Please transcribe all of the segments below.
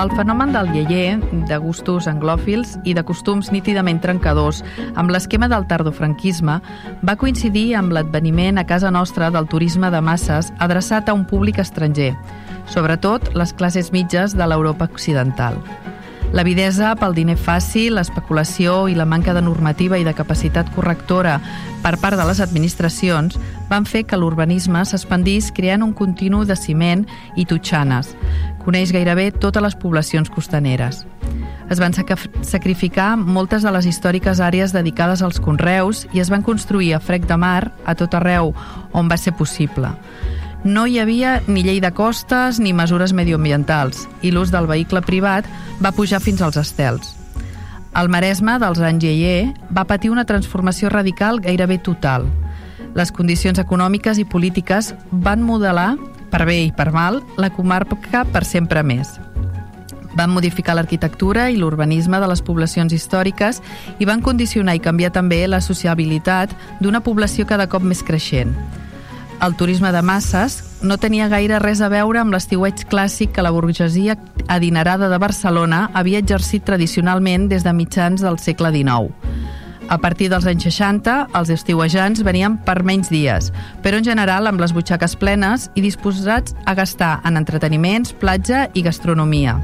El fenomen del lleier, de gustos anglòfils i de costums nítidament trencadors amb l'esquema del tardofranquisme, va coincidir amb l'adveniment a casa nostra del turisme de masses adreçat a un públic estranger, sobretot les classes mitges de l'Europa occidental. L'avidesa pel diner fàcil, l'especulació i la manca de normativa i de capacitat correctora per part de les administracions van fer que l'urbanisme s'expandís creant un continu de ciment i totxanes. Coneix gairebé totes les poblacions costaneres. Es van sacrificar moltes de les històriques àrees dedicades als conreus i es van construir a frec de mar a tot arreu on va ser possible no hi havia ni llei de costes ni mesures medioambientals i l'ús del vehicle privat va pujar fins als estels. El Maresme dels anys Yeye va patir una transformació radical gairebé total. Les condicions econòmiques i polítiques van modelar, per bé i per mal, la comarca per sempre més. Van modificar l'arquitectura i l'urbanisme de les poblacions històriques i van condicionar i canviar també la sociabilitat d'una població cada cop més creixent el turisme de masses no tenia gaire res a veure amb l'estiueig clàssic que la burgesia adinerada de Barcelona havia exercit tradicionalment des de mitjans del segle XIX. A partir dels anys 60, els estiuejants venien per menys dies, però en general amb les butxaques plenes i disposats a gastar en entreteniments, platja i gastronomia.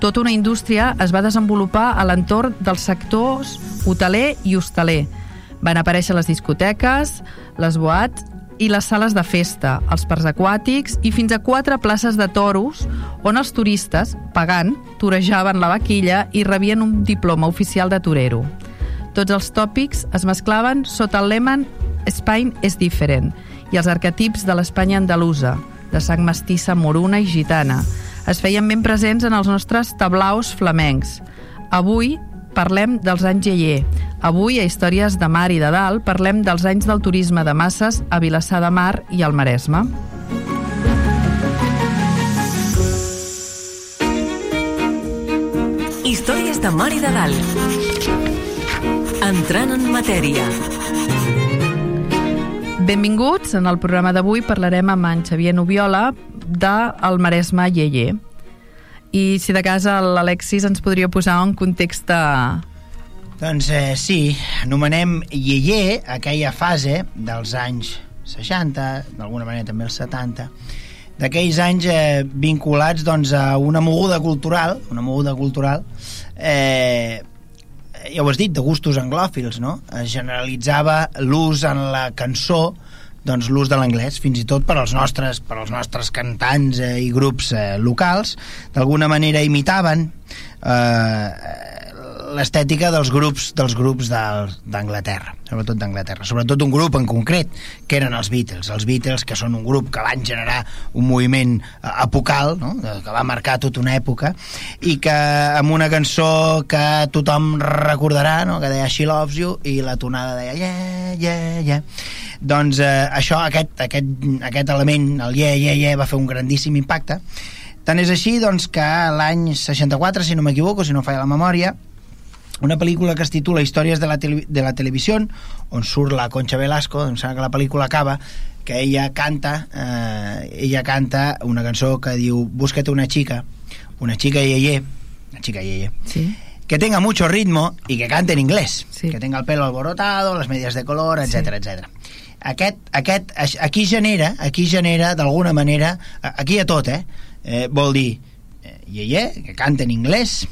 Tota una indústria es va desenvolupar a l'entorn dels sectors hoteler i hostaler. Van aparèixer les discoteques, les boats i les sales de festa, els parcs aquàtics i fins a quatre places de toros on els turistes, pagant, torejaven la vaquilla i rebien un diploma oficial de torero. Tots els tòpics es mesclaven sota el lema Spain és diferent i els arquetips de l'Espanya andalusa, de sang mestissa moruna i gitana, es feien ben presents en els nostres tablaus flamencs. Avui parlem dels anys Yeye. Avui, a Històries de Mar i de Dalt, parlem dels anys del turisme de masses a Vilassar de Mar i al Maresme. Històries de Mar i de Dalt. Entrant en matèria. Benvinguts. En el programa d'avui parlarem amb en Xavier Nubiola de El Maresme Yeye i si de casa l'Alexis ens podria posar un context doncs eh, sí, anomenem Yeye aquella fase dels anys 60, d'alguna manera també els 70, d'aquells anys eh, vinculats doncs, a una moguda cultural, una moguda cultural, eh, ja ho has dit, de gustos anglòfils, no? Es generalitzava l'ús en la cançó doncs, l'ús de l'anglès, fins i tot per als nostres, per als nostres cantants eh, i grups eh, locals, d'alguna manera imitaven eh, l'estètica dels grups dels grups d'Anglaterra, sobretot d'Anglaterra, sobretot un grup en concret, que eren els Beatles. Els Beatles, que són un grup que van generar un moviment apocal, no? que va marcar tota una època, i que amb una cançó que tothom recordarà, no? que deia She Loves You, i la tonada deia Yeah, yeah, yeah doncs eh, això, aquest, aquest, aquest element, el yeah, yeah, yeah, va fer un grandíssim impacte. Tant és així doncs, que l'any 64, si no m'equivoco, si no falla la memòria, una pel·lícula que es titula Històries de la, tele de la televisió, on surt la Concha Velasco, doncs que la pel·lícula acaba que ella canta eh, ella canta una cançó que diu Búscate una chica, una chica yeye, una chica yeye, sí que tenga mucho ritmo y que cante en inglés, sí. que tenga el pelo alborotado, las medias de color, etc sí. etc aquest, aquest, aquí genera, aquí genera d'alguna manera, aquí a tot, eh? eh vol dir eh, ieye, que canta en anglès,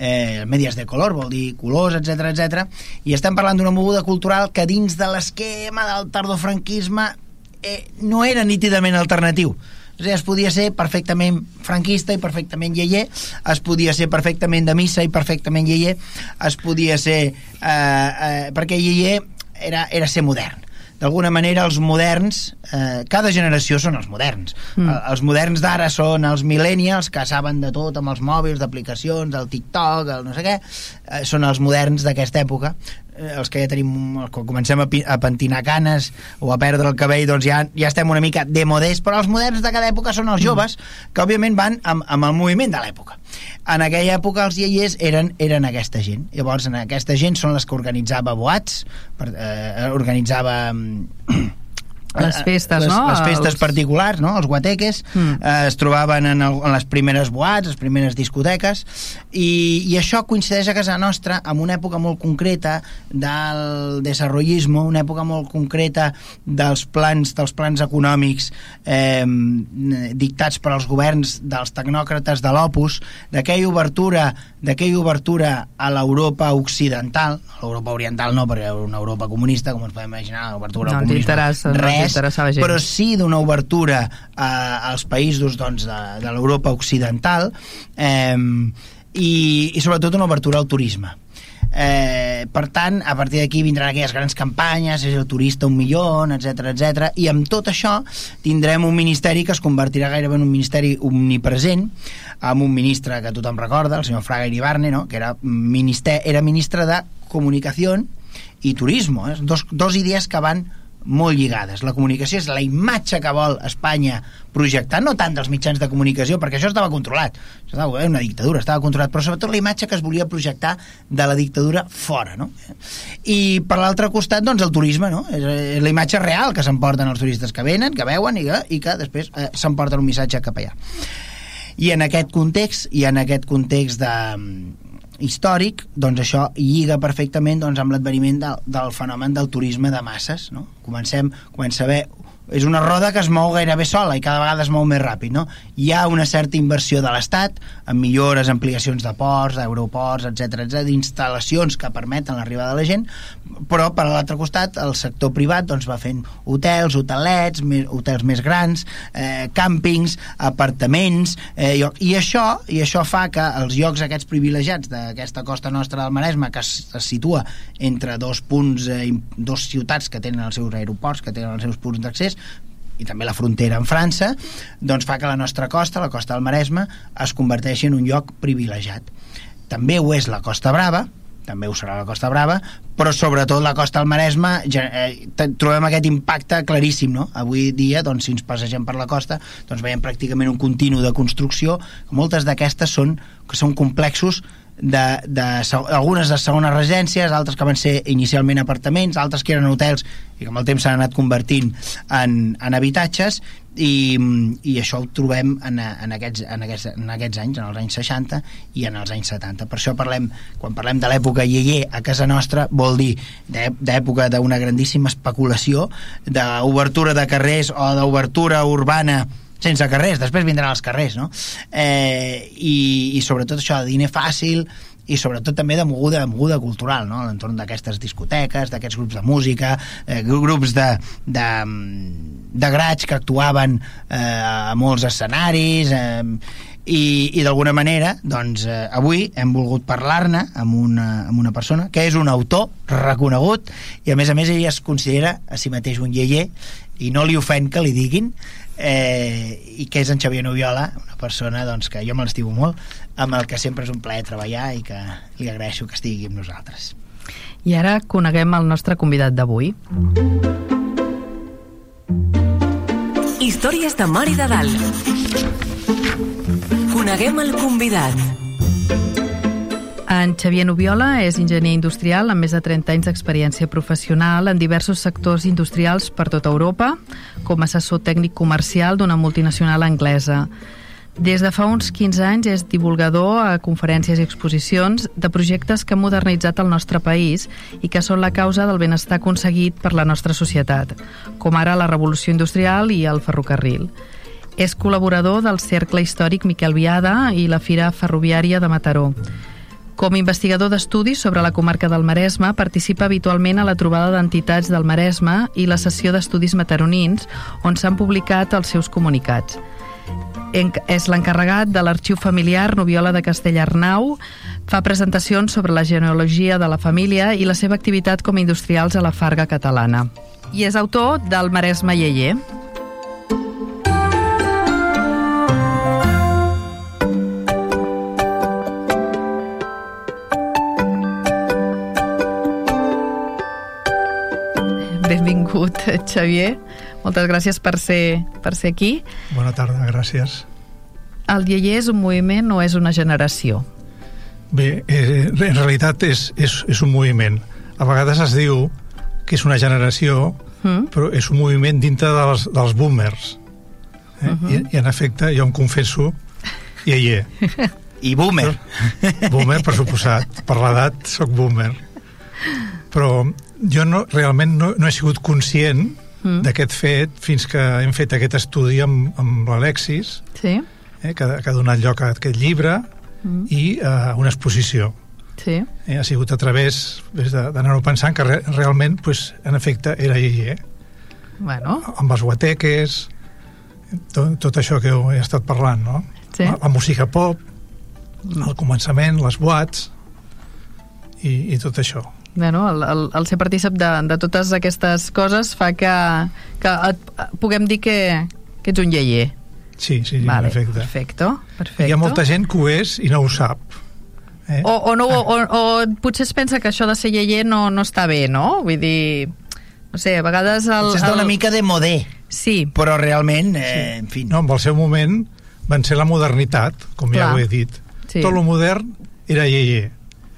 eh, medies de color, vol dir colors, etc etc. i estem parlant d'una moguda cultural que dins de l'esquema del tardofranquisme eh, no era nítidament alternatiu. O sigui, es podia ser perfectament franquista i perfectament lleier, es podia ser perfectament de missa i perfectament lleier, es podia ser... Eh, eh, perquè lleier era, era ser modern d'alguna manera els moderns, eh, cada generació són els moderns. Mm. Eh, els moderns d'ara són els millennials que saben de tot amb els mòbils, d'aplicacions, del TikTok, el no sé què, eh, són els moderns d'aquesta època els que ja tenim, quan comencem a, a pentinar canes o a perdre el cabell, doncs ja, ja estem una mica demodés, però els moderns de cada època són els mm. joves, que òbviament van amb, amb el moviment de l'època. En aquella època els iaiers eren, eren aquesta gent. Llavors, en aquesta gent són les que organitzava boats, per, eh, organitzava les eh, festes, les, no? Les festes els... particulars, no? Els guateques mm. eh, es trobaven en, el, en les primeres boats, les primeres discoteques i, i això coincideix a casa nostra amb una època molt concreta del desenvolupisme, una època molt concreta dels plans dels plans econòmics eh, dictats per als governs dels tecnòcrates de l'Opus, d'aquella obertura d'aquella obertura a l'Europa occidental, l'Europa oriental no, perquè era una Europa comunista, com ens podem imaginar, l'obertura no, al comunisme, res, res, però sí d'una obertura eh, als països doncs, de, de l'Europa occidental eh, i, i sobretot una obertura al turisme. Eh, per tant, a partir d'aquí vindran aquelles grans campanyes, és el turista un milió, etc etc. i amb tot això tindrem un ministeri que es convertirà gairebé en un ministeri omnipresent, amb un ministre que tothom recorda, el senyor Fraga Iribarne, no? que era ministre, era ministre de Comunicació i Turisme, eh? dos, dos idees que van molt lligades. La comunicació és la imatge que vol Espanya projectar, no tant dels mitjans de comunicació, perquè això estava controlat. Això estava, una dictadura, estava controlat, però sobretot la imatge que es volia projectar de la dictadura fora, no? I per l'altre costat, doncs, el turisme, no? És la imatge real que s'emporten els turistes que venen, que veuen i que, i que després eh, s'emporten un missatge cap allà. I en aquest context, i en aquest context de, històric, doncs això lliga perfectament doncs, amb l'adveniment del, del fenomen del turisme de masses. No? Comencem, comença a haver és una roda que es mou gairebé sola i cada vegada es mou més ràpid, no? Hi ha una certa inversió de l'Estat en millores, ampliacions de ports, d'aeroports, etc etc, d'instal·lacions que permeten l'arribada de la gent, però per a l'altre costat el sector privat doncs, va fent hotels, hotelets, més, hotels més grans, eh, càmpings, apartaments, eh, i això i això fa que els llocs aquests privilegiats d'aquesta costa nostra del Maresme, que es, es situa entre dos punts, eh, dos ciutats que tenen els seus aeroports, que tenen els seus punts d'accés, i també la frontera amb França, doncs fa que la nostra costa, la costa del Maresme, es converteixi en un lloc privilegiat. També ho és la Costa Brava, també ho serà la Costa Brava, però sobretot la costa del Maresme eh, trobem aquest impacte claríssim, no? Avui dia, doncs, si ens passegem per la costa, doncs veiem pràcticament un continu de construcció, moltes d'aquestes són, que són complexos de, de, algunes de segones residències, altres que van ser inicialment apartaments, altres que eren hotels i que amb el temps s'han anat convertint en, en habitatges i, i això ho trobem en, en, aquests, en, aquests, en aquests anys, en els anys 60 i en els anys 70. Per això parlem, quan parlem de l'època Ieier a casa nostra, vol dir d'època d'una grandíssima especulació, d'obertura de carrers o d'obertura urbana sense carrers, després vindran els carrers, no? Eh, i, I sobretot això, de diner fàcil, i sobretot també de moguda, de moguda cultural, no? l'entorn d'aquestes discoteques, d'aquests grups de música, eh, grups de, de, de graig que actuaven eh, a molts escenaris, eh, i, i d'alguna manera doncs, eh, avui hem volgut parlar-ne amb, una, amb una persona que és un autor reconegut i a més a més ell es considera a si mateix un lleier i no li ofèn que li diguin eh, i que és en Xavier Noviola, una persona doncs, que jo me l'estimo molt, amb el que sempre és un plaer treballar i que li agraeixo que estigui amb nosaltres. I ara coneguem el nostre convidat d'avui. Històries de Mar i de Dalt. Coneguem el convidat. En Xavier Nubiola és enginyer industrial amb més de 30 anys d'experiència professional en diversos sectors industrials per tota Europa, com a assessor tècnic comercial d'una multinacional anglesa. Des de fa uns 15 anys és divulgador a conferències i exposicions de projectes que han modernitzat el nostre país i que són la causa del benestar aconseguit per la nostra societat, com ara la revolució industrial i el ferrocarril. És col·laborador del Cercle Històric Miquel Viada i la Fira Ferroviària de Mataró. Com a investigador d'estudis sobre la comarca del Maresme, participa habitualment a la trobada d'entitats del Maresme i la sessió d'estudis mataronins, on s'han publicat els seus comunicats. En, és l'encarregat de l'arxiu familiar Noviola de Castellarnau, fa presentacions sobre la genealogia de la família i la seva activitat com a industrials a la Farga catalana. i és autor del Maresme Yeye. Benvingut, Xavier. Moltes gràcies per ser, per ser aquí. Bona tarda, gràcies. El Yeye és un moviment o és una generació? Bé, eh, en realitat és, és, és un moviment. A vegades es diu que és una generació, mm. però és un moviment dintre dels, dels boomers. Eh? Uh -huh. I, I, en efecte, jo em confesso, Yeye. I boomer. Boomer, per suposat. Per l'edat, sóc boomer. Però jo no, realment no, no he sigut conscient mm. d'aquest fet fins que hem fet aquest estudi amb, amb l'Alexis, sí. eh, que, que ha donat lloc a aquest llibre mm. i a eh, una exposició. Sí. Eh, ha sigut a través d'anar-ho pensant que re, realment, pues, en efecte, era ell, eh? Bueno. Amb els guateques, tot, tot això que he estat parlant, no? Sí. La, la música pop, mm. el començament, les boats i, i tot això bueno, el, el, el ser partícip de, de totes aquestes coses fa que, que et, puguem dir que, que ets un lleier. Sí, sí, sí vale, perfecte. Perfecto, perfecto. Hi ha molta gent que ho és i no ho sap. Eh? O, o, no, ah. o, o potser es pensa que això de ser lleier no, no està bé, no? Vull dir, no sé, a vegades... El, potser està una mica de modé. Sí. Però realment, eh, sí. en fi... No, en el seu moment van ser la modernitat, com Clar. ja ho he dit. Sí. Tot lo modern era lleier.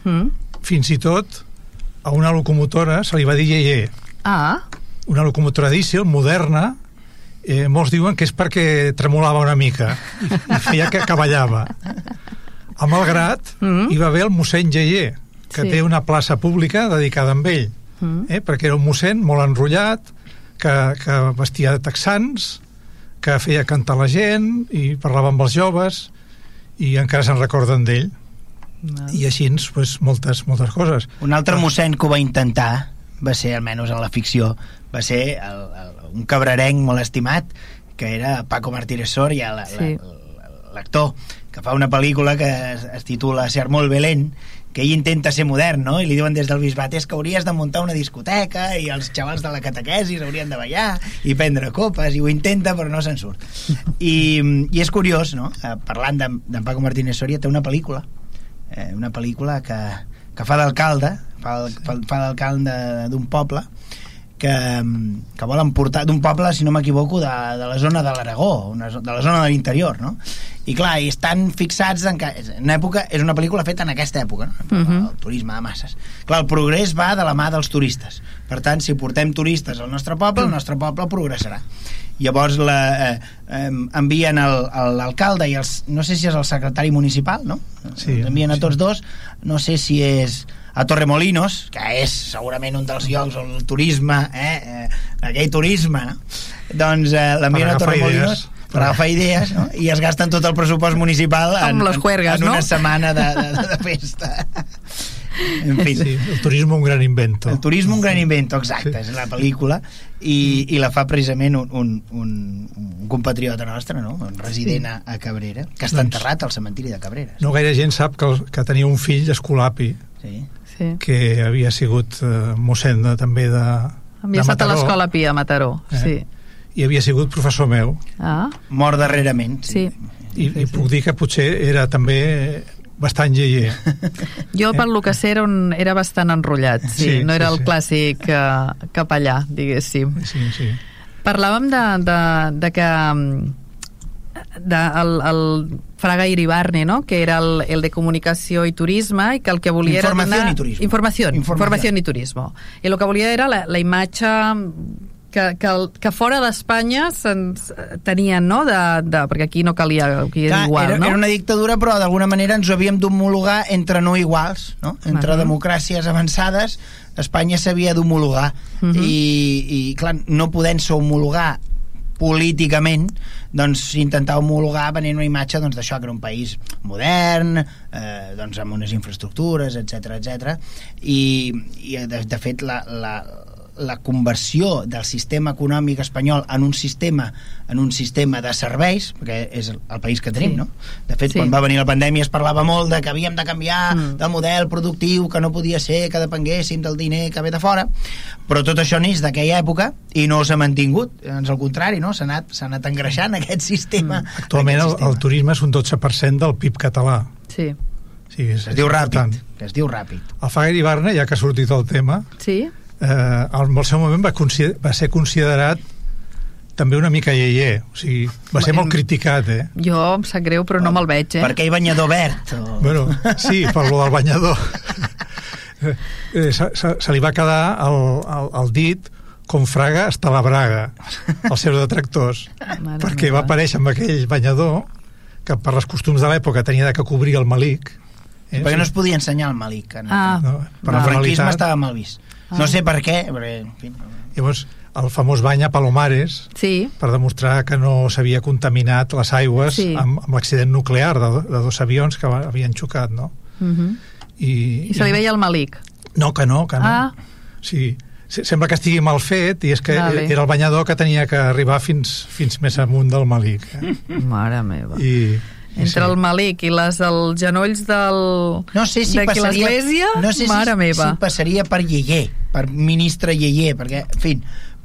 Mm. Fins i tot a una locomotora se li va dir Yeye. Ah. Una locomotora diesel moderna, eh, molts diuen que és perquè tremolava una mica i, feia que cavallava. A Malgrat mm -hmm. hi va haver el mossèn Yeye, que sí. té una plaça pública dedicada a ell, mm -hmm. eh, perquè era un mossèn molt enrotllat, que, que vestia de texans, que feia cantar la gent i parlava amb els joves i encara se'n recorden d'ell. I així, pues, moltes, moltes coses. Un altre mossèn que ho va intentar va ser, almenys en la ficció, va ser el, el, un cabrerenc molt estimat, que era Paco Martínez Soria, l'actor, sí. que fa una pel·lícula que es, es titula Ser molt Belén, que ell intenta ser modern, no? I li diuen des del bisbat és que hauries de muntar una discoteca i els xavals de la catequesis haurien de ballar i prendre copes, i ho intenta però no se'n surt. I, I és curiós, no? Eh, parlant d'en Paco Martínez Soria, té una pel·lícula eh, una pel·lícula que, que fa d'alcalde fa, fa d'alcalde d'un poble que, que volen portar d'un poble, si no m'equivoco, de, de la zona de l'Aragó, de la zona de l'interior, no? I clar, i estan fixats en que en època, és una pel·lícula feta en aquesta època, no? Uh -huh. el turisme de masses. Clar, el progrés va de la mà dels turistes. Per tant, si portem turistes al nostre poble, el nostre poble progressarà llavors la, eh, eh, envien l'alcalde i els, no sé si és el secretari municipal no? sí, els envien a tots sí. dos no sé si és a Torremolinos, que és segurament un dels llocs on el turisme, eh, eh, aquell turisme, no? doncs eh, l'envien a Torremolinos per agafar idees no? i es gasten tot el pressupost municipal en, les juergues, en, en una no? setmana de, de, de festa en fi. Sí, el turisme un gran invento. El turisme un gran invento, exacte, sí. és la pel·lícula i, i la fa precisament un, un, un, un compatriota nostre, no? un resident sí. a, Cabrera, que està doncs, enterrat al cementiri de Cabrera. No gaire gent sap que, el, que tenia un fill, Escolapi, sí. Sí. que havia sigut uh, mossèn de, també de, havia de estat a l'Escola Pia a Mataró, eh? sí. I havia sigut professor meu. Ah. Mort darrerament. Sí. sí. I, sí, i puc dir que potser era també bastant lleier. Jo, pel que sé, era, un, era bastant enrotllat, sí, sí no era sí, el clàssic uh, capellà, diguéssim. Sí, sí. Parlàvem de, de, de que de, el, el Fraga Iribarne, no? que era el, el de comunicació i turisme i que el que volia informació era donar... I turisme. Informació, informació i turisme. I el que volia era la, la imatge que, que, que fora d'Espanya se'ns tenien, no? De, de, perquè aquí no calia aquí Clar, igual, era, no? Era una dictadura, però d'alguna manera ens ho havíem d'homologar entre no iguals, no? Entre uh -huh. democràcies avançades, Espanya s'havia d'homologar. Uh -huh. I, I, clar, no podent-se homologar políticament doncs intentar homologar venint una imatge doncs, d'això que era un país modern eh, doncs amb unes infraestructures etc etc i, i de, de fet la, la, la conversió del sistema econòmic espanyol en un sistema en un sistema de serveis, perquè és el, el país que tenim, Sí. no? De fet, Sí. quan va venir la pandèmia es parlava molt de que havíem de canviar Mm. del model productiu, que no podia ser que depenguéssim del diner que ve de fora, però tot això neix d'aquella època i no s'ha mantingut, ans al contrari, no? s'ha anat, s'ha anat engreixant aquest sistema. Mm. Actualment aquest el, sistema. el turisme és un 12% del PIB català. Sí. Sigui, és, Es diu ràpid, que es diu ràpid. El Faguer Ibarna, ja que ha sortit el tema, Sí? Eh, en el seu moment va, consider va ser considerat també una mica iaier, o sigui, va ser molt criticat, eh? Jo em sap greu, però no me'l veig, eh? Perquè hi banyador verd. O... Bueno, sí, per lo del banyador. eh, se, se, se li va quedar el, el, el dit com fraga hasta la braga als seus detractors Mare perquè meva. va aparèixer amb aquell banyador que per les costums de l'època tenia de que cobrir el malic eh? Perquè no es podia ensenyar el malic. En Ah. no, per el franquisme estava mal vist. No sé per què, perquè... En fi, Llavors, el famós bany a Palomares Sí, per demostrar que no s'havia contaminat les aigües Sí. amb, amb l'accident nuclear de, de dos avions que havien xocat, no? uh -huh. I, i se li veia el malic. No, que no, que no. Ah. Sí, se- sembla que estigui mal fet i és que Vale. era el banyador que tenia que arribar fins, fins més amunt del malic. Eh? Mare meva. I, Entre el malic i les dels genolls del... No sé si d'aquí passaria... l'església, no sé mare si, meva. si passaria per Lleyer, per ministre Lleyer, perquè, en fi...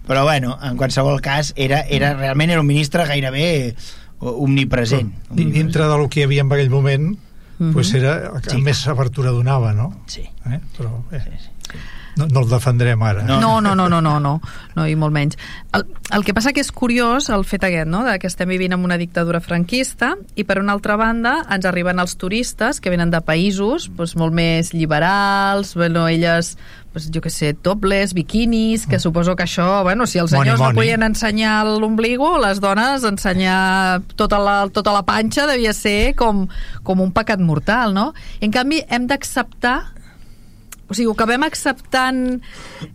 Però, bueno, en qualsevol cas, era, era, realment era un ministre gairebé omnipresent. Di- dintre del que hi havia en aquell moment Mhm. pues era el que Sí. més abertura donava, no? Sí. Eh? Però bé, sí, sí. No, no el defendrem ara. No. No, no, no, no, no, no, no i molt menys. El, el que passa que és curiós el fet aquest, no?, de que estem vivint en una dictadura franquista i per una altra banda ens arriben els turistes que venen de països doncs, molt més liberals, bueno, elles doncs, jo que sé, topless, biquinis, que suposo que això, bueno, si els Money, senyors no money. podien ensenyar l'ombligo, les dones ensenyar tota la, tota la panxa devia ser com, com un pecat mortal, no? En canvi, hem d'acceptar o sigui, ho acabem acceptant...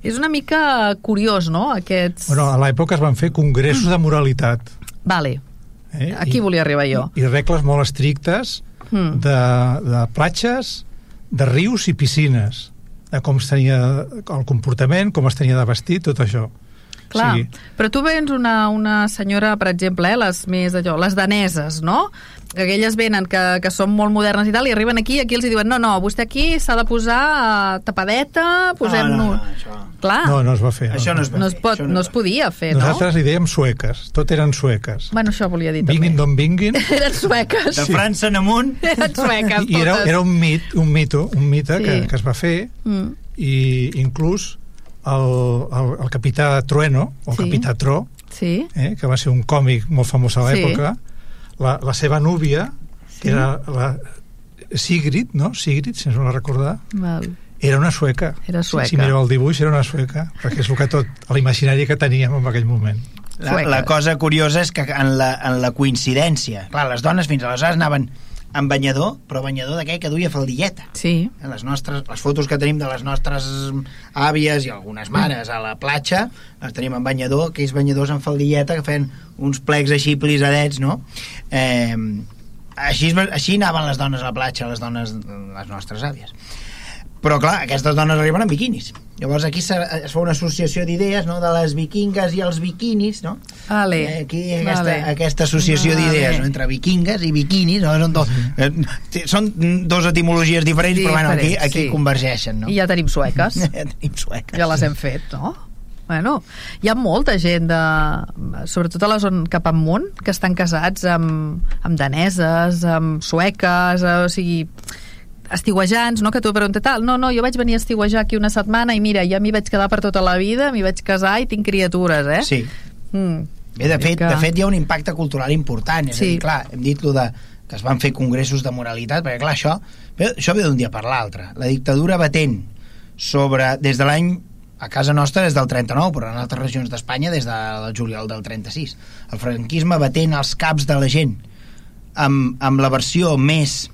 És una mica curiós, no?, aquests... Bueno, a l'època es van fer congressos de moralitat. Vale, Eh? aquí volia arribar jo. I, I regles molt estrictes Mm. de, de platges, de rius i piscines, de com es tenia el comportament, com es tenia de vestit, tot això. Clar, sigui, però tu vens una, una senyora, per exemple, eh, les més d'allò, les daneses, no? Que aquelles venen que, que són molt modernes i tal, i arriben aquí i aquí els diuen no, no, vostè aquí s'ha de posar eh, tapadeta, posem... no, no, això... Clar, no, no es va fer. Això no es va no es, fer, pot, això no es fer. podia fer, no? Nosaltres li dèiem sueques, tot eren sueques. Bueno, això volia dir també. Vinguin d'on vinguin, Eren sueques. De França en amunt... Eren sueques, i era, totes. era un mit, un mito, un mite Sí. que, que es va fer Mm. i inclús el, el, el capità Trueno, o Sí. capità Tro, Sí, eh, que va ser un còmic molt famós a Sí. l'època, la, la seva núvia, Sí. que era la Sigrid, no? Sigrid, si no la recordar, val. era una sueca. Era sueca. Si, si mireu el dibuix, era una sueca, perquè és el que tot, l'imaginari que teníem en aquell moment. La, la cosa curiosa és que en la, en la coincidència... Clar, les dones fins aleshores anaven amb banyador, però banyador d'aquell que duia faldilleta. Sí, Eh, Les, nostres, les fotos que tenim de les nostres àvies i algunes mares a la platja les tenim en banyador, aquells banyadors amb faldilleta que feien uns plecs així plisadets, no? Eh, així, així anaven les dones a la platja, les dones, les nostres àvies. Però, clar, aquestes dones arriben en biquinis. Llavors aquí es fa una associació d'idees, no?, de les vikingues i els biquinis, no? Vale. Eh, Aquí aquesta, Vale. aquesta associació Vale. d'idees no? entre vikingues i biquinis no? són, dos, eh, t- són dos etimologies diferents, però bueno, aquí, aquí sí. convergeixen no? I ja tenim sueques. ja tenim sueques Ja les hem fet, no? Bueno, hi ha molta gent, de, sobretot a la zona cap amunt, que estan casats amb, amb daneses, amb sueques, eh, o sigui, estiuejants, no? que tu preguntes tal, no, no, jo vaig venir a estiuejar aquí una setmana i mira, ja m'hi vaig quedar per tota la vida, m'hi vaig casar i tinc criatures, eh? sí. Mm. Bé, de fet, Que- de fet hi ha un impacte cultural important és Sí. a dir, clar, hem dit lo de que es van fer congressos de moralitat, perquè clar, això, això ve d'un dia per l'altre. La dictadura batent sobre, des de l'any a casa nostra des del 39, però en altres regions d'Espanya des del juliol del 36. El franquisme batent els caps de la gent amb, amb la versió més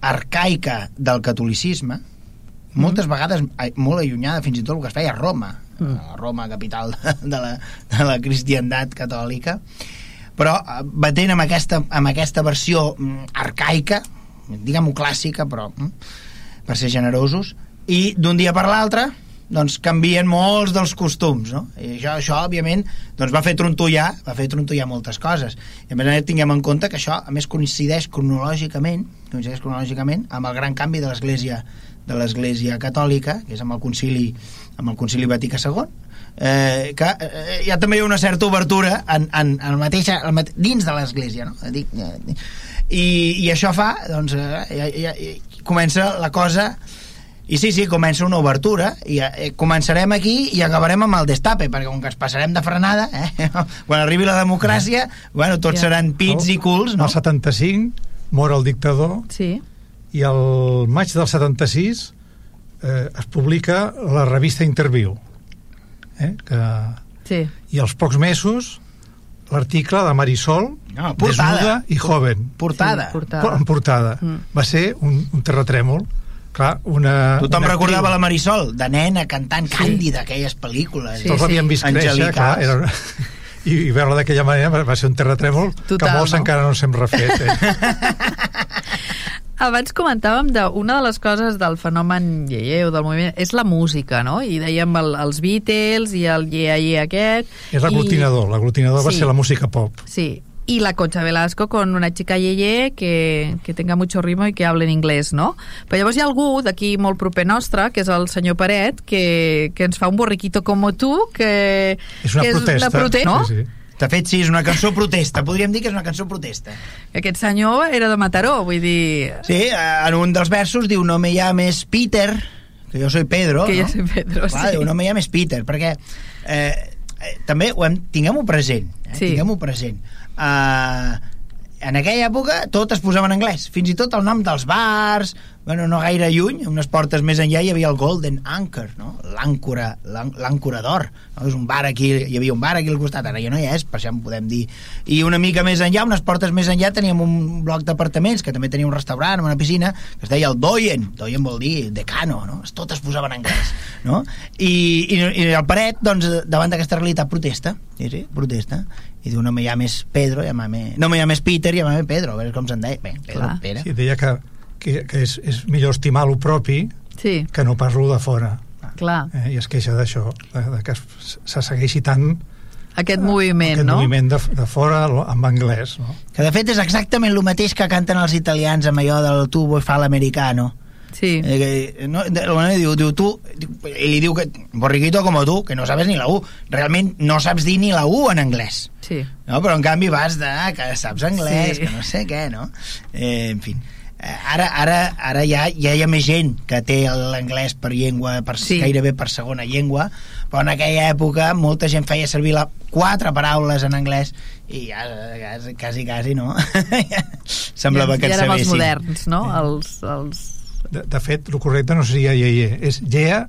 arcaica del catolicisme, moltes vegades ai, molt allunyada fins i tot el que es feia a Roma, Mm. A Roma, capital de, la, de la cristiandat catòlica, però eh, batent amb aquesta, amb aquesta versió mm, arcaica, diguem-ho clàssica, però mm, per ser generosos, i d'un dia per l'altre doncs canvien molts dels costums, no? I això, això òbviament, doncs va fer trontollar, va fer trontollar moltes coses. I a més tinguem en compte que això, a més, coincideix cronològicament, coincideix cronològicament amb el gran canvi de l'Església de l'Església Catòlica, que és amb el concili, amb el concili Vaticà II, eh, que eh, hi ha també una certa obertura en, en, en el mateix, el mate, dins de l'Església, no? Dic, eh, i, I això fa, doncs, eh, ja, ja, ja, comença la cosa i sí, sí, comença una obertura i eh, començarem aquí i acabarem amb el destape, perquè com que es passarem de frenada eh, quan arribi la democràcia bueno, tots Ja. seran pits i culs no? El 75 mor el dictador Sí. i el maig del 76 eh, es publica la revista Interview eh, que, Sí. i als pocs mesos l'article de Marisol No, portada. desnuda i joven portada, Sí, portada. en portada Mm. va ser un, un terratrèmol clar, una, Tothom una recordava la. Marisol, de nena cantant Sí. Càndida, aquelles pel·lícules. Sí, tots l'havien vist créixer Angelicals. clar, era una... i, i veure d'aquella manera va- va ser un terratrèmol Total, que molts no? encara no s'hem refet eh? Abans comentàvem de una de les coses del fenomen Yeye o del moviment és la música, no? I dèiem el, els Beatles i el Ye aquest. és l'aglutinador, l'aglutinador va Sí. ser la música pop Sí, y la Concha Velasco con una chica yeye que, que tenga mucho ritmo i que hable en inglès, no? Però llavors hi ha algú d'aquí molt proper nostre, que és el senyor Paret, que, que ens fa un borriquito com tu, que, és una que protesta, és una protesta, no? sí, sí. De fet, sí, és una cançó protesta. Podríem dir que és una cançó protesta. Que aquest senyor era de Mataró, vull dir... Sí, eh, en un dels versos diu no me llames Peter, que jo soy Pedro, Que no? jo soy Pedro, Clar, sí. diu no me llames Peter, perquè eh, eh, també ho hem, tinguem-ho present, eh? Sí. tinguem-ho present. Uh, en aquella època tot es posava en anglès, fins i tot el nom dels bars, bueno, no gaire lluny, unes portes més enllà hi havia el Golden Anchor, no? l'àncora, l'àncora d'or, no? és un bar aquí, hi havia un bar aquí al costat, ara ja no hi és, per això en podem dir. I una mica més enllà, unes portes més enllà, teníem un bloc d'apartaments que també tenia un restaurant, una piscina, que es deia el Doyen, Doyen vol dir decano, no? tot es posava en anglès. No? I, i, I el Paret, doncs, davant d'aquesta realitat, protesta, sí, sí, protesta, i diu, no me llames Pedro, llámame... no me llames Peter, llámame Pedro, a veure com se'n deia. Bé, Pedro, Clar. Pere. sí, deia que, que, que és, és millor estimar lo propi Sí, que no pas lo de fora clar. eh? i es queixa d'això de, de que es- se segueixi tant Aquest moviment, aquest no? moviment de, de fora amb anglès no? Que de fet és exactament el mateix que canten els italians amb allò del tu vuoi fa l'americano. Sí. Eh, que, no, de, bueno, diu, diu, tu, i li diu que, borriquito como tu, que no sabes ni la U. Realment no saps dir ni la U en anglès. Sí. No? Però en canvi vas de que saps anglès, Sí. que no sé què, no? Eh, en fi. Eh, Ara, ara, ara ja, ja hi ha més gent que té l'anglès per llengua, per, Sí. gairebé per segona llengua, però en aquella època molta gent feia servir la, quatre paraules en anglès i ja quasi, quasi, quasi no? Semblava I, que I en érem els sabessin. moderns, no? Els, els... de, de fet, el correcte no seria ye, és yeah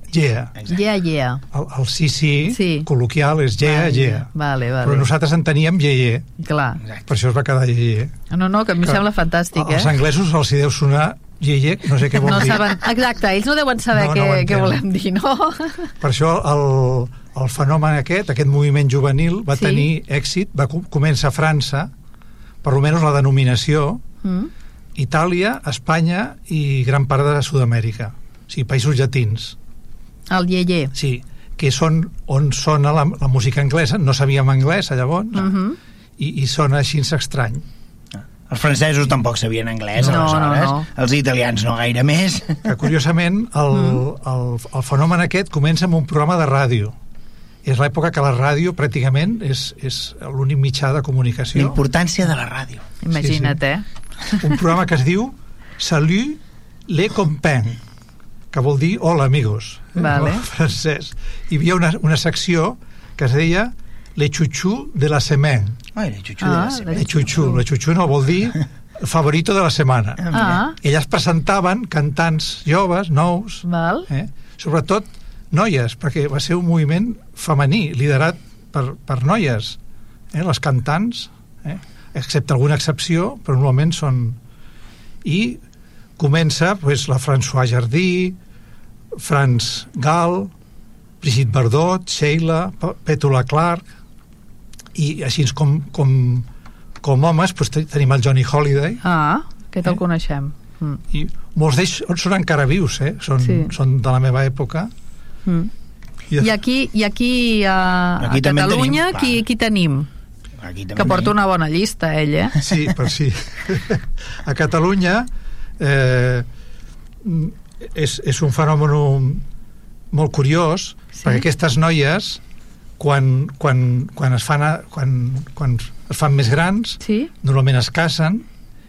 Exacte. Yeah, yeah. el, el sí, sí, Sí. col·loquial és yeah, Vale, yeah Vale, vale. però nosaltres enteníem ye, ye Clar. Exacte. per això es va quedar ye, ye No, no, que a mi em sembla fantàstic, els eh? anglesos els hi deu sonar ye, ye, no sé què vol No dir saben... Exacte, ells no deuen saber No, no què, ho què volem dir, no? Per això el, el fenomen aquest, aquest moviment juvenil, va Sí. tenir èxit, va co- començar a França, per almenys la denominació, Mm? Itàlia, Espanya i gran part de Sud-amèrica. O sigui, països llatins. El ye-ye. Sí, que són on sona la, la música anglesa. No sabíem anglès, llavors, Uh -huh. i, i sona així estrany. Els francesos tampoc sabien anglès, No, aleshores. no, no. Els italians no gaire més. Que, curiosament, el, Mm. el, el fenomen aquest comença amb un programa de ràdio. És l'època que la ràdio pràcticament és, és l'únic mitjà de La comunicació. importància de la ràdio. Imagina't, eh? Un programa que es diu Salut les copains que vol dir hola amigos eh, Vale. en francès hi havia una, una secció que es deia le chuchu de la semaine Ai, la xuxu Ah, de la la seva. le chuchu, le chuchu no vol dir el favorito de la setmana Ah, i elles presentaven cantants joves, nous val. eh? sobretot noies perquè va ser un moviment femení liderat per, per noies eh? les cantants eh? Excepte alguna excepció però normalment són i comença pues, la François Jardí Franz Gall Brigitte Bardot, Sheila Petula Clark i així com, com, com homes pues, te- tenim el Johnny Holiday Ah, aquest el Eh? coneixem. Mm. i molts d'ells són encara vius eh? són, Sí. són de la meva època Mm. I, I aquí, i aquí a, Aquí a Catalunya, tenim, qui, qui tenim? Aquí també Que porta una bona llista, ell, eh? Sí, per sí. A Catalunya eh, és, és un fenomen molt curiós, sí? perquè aquestes noies, quan, quan, quan, es fan, a- quan, quan es fan més grans, Sí? normalment es casen,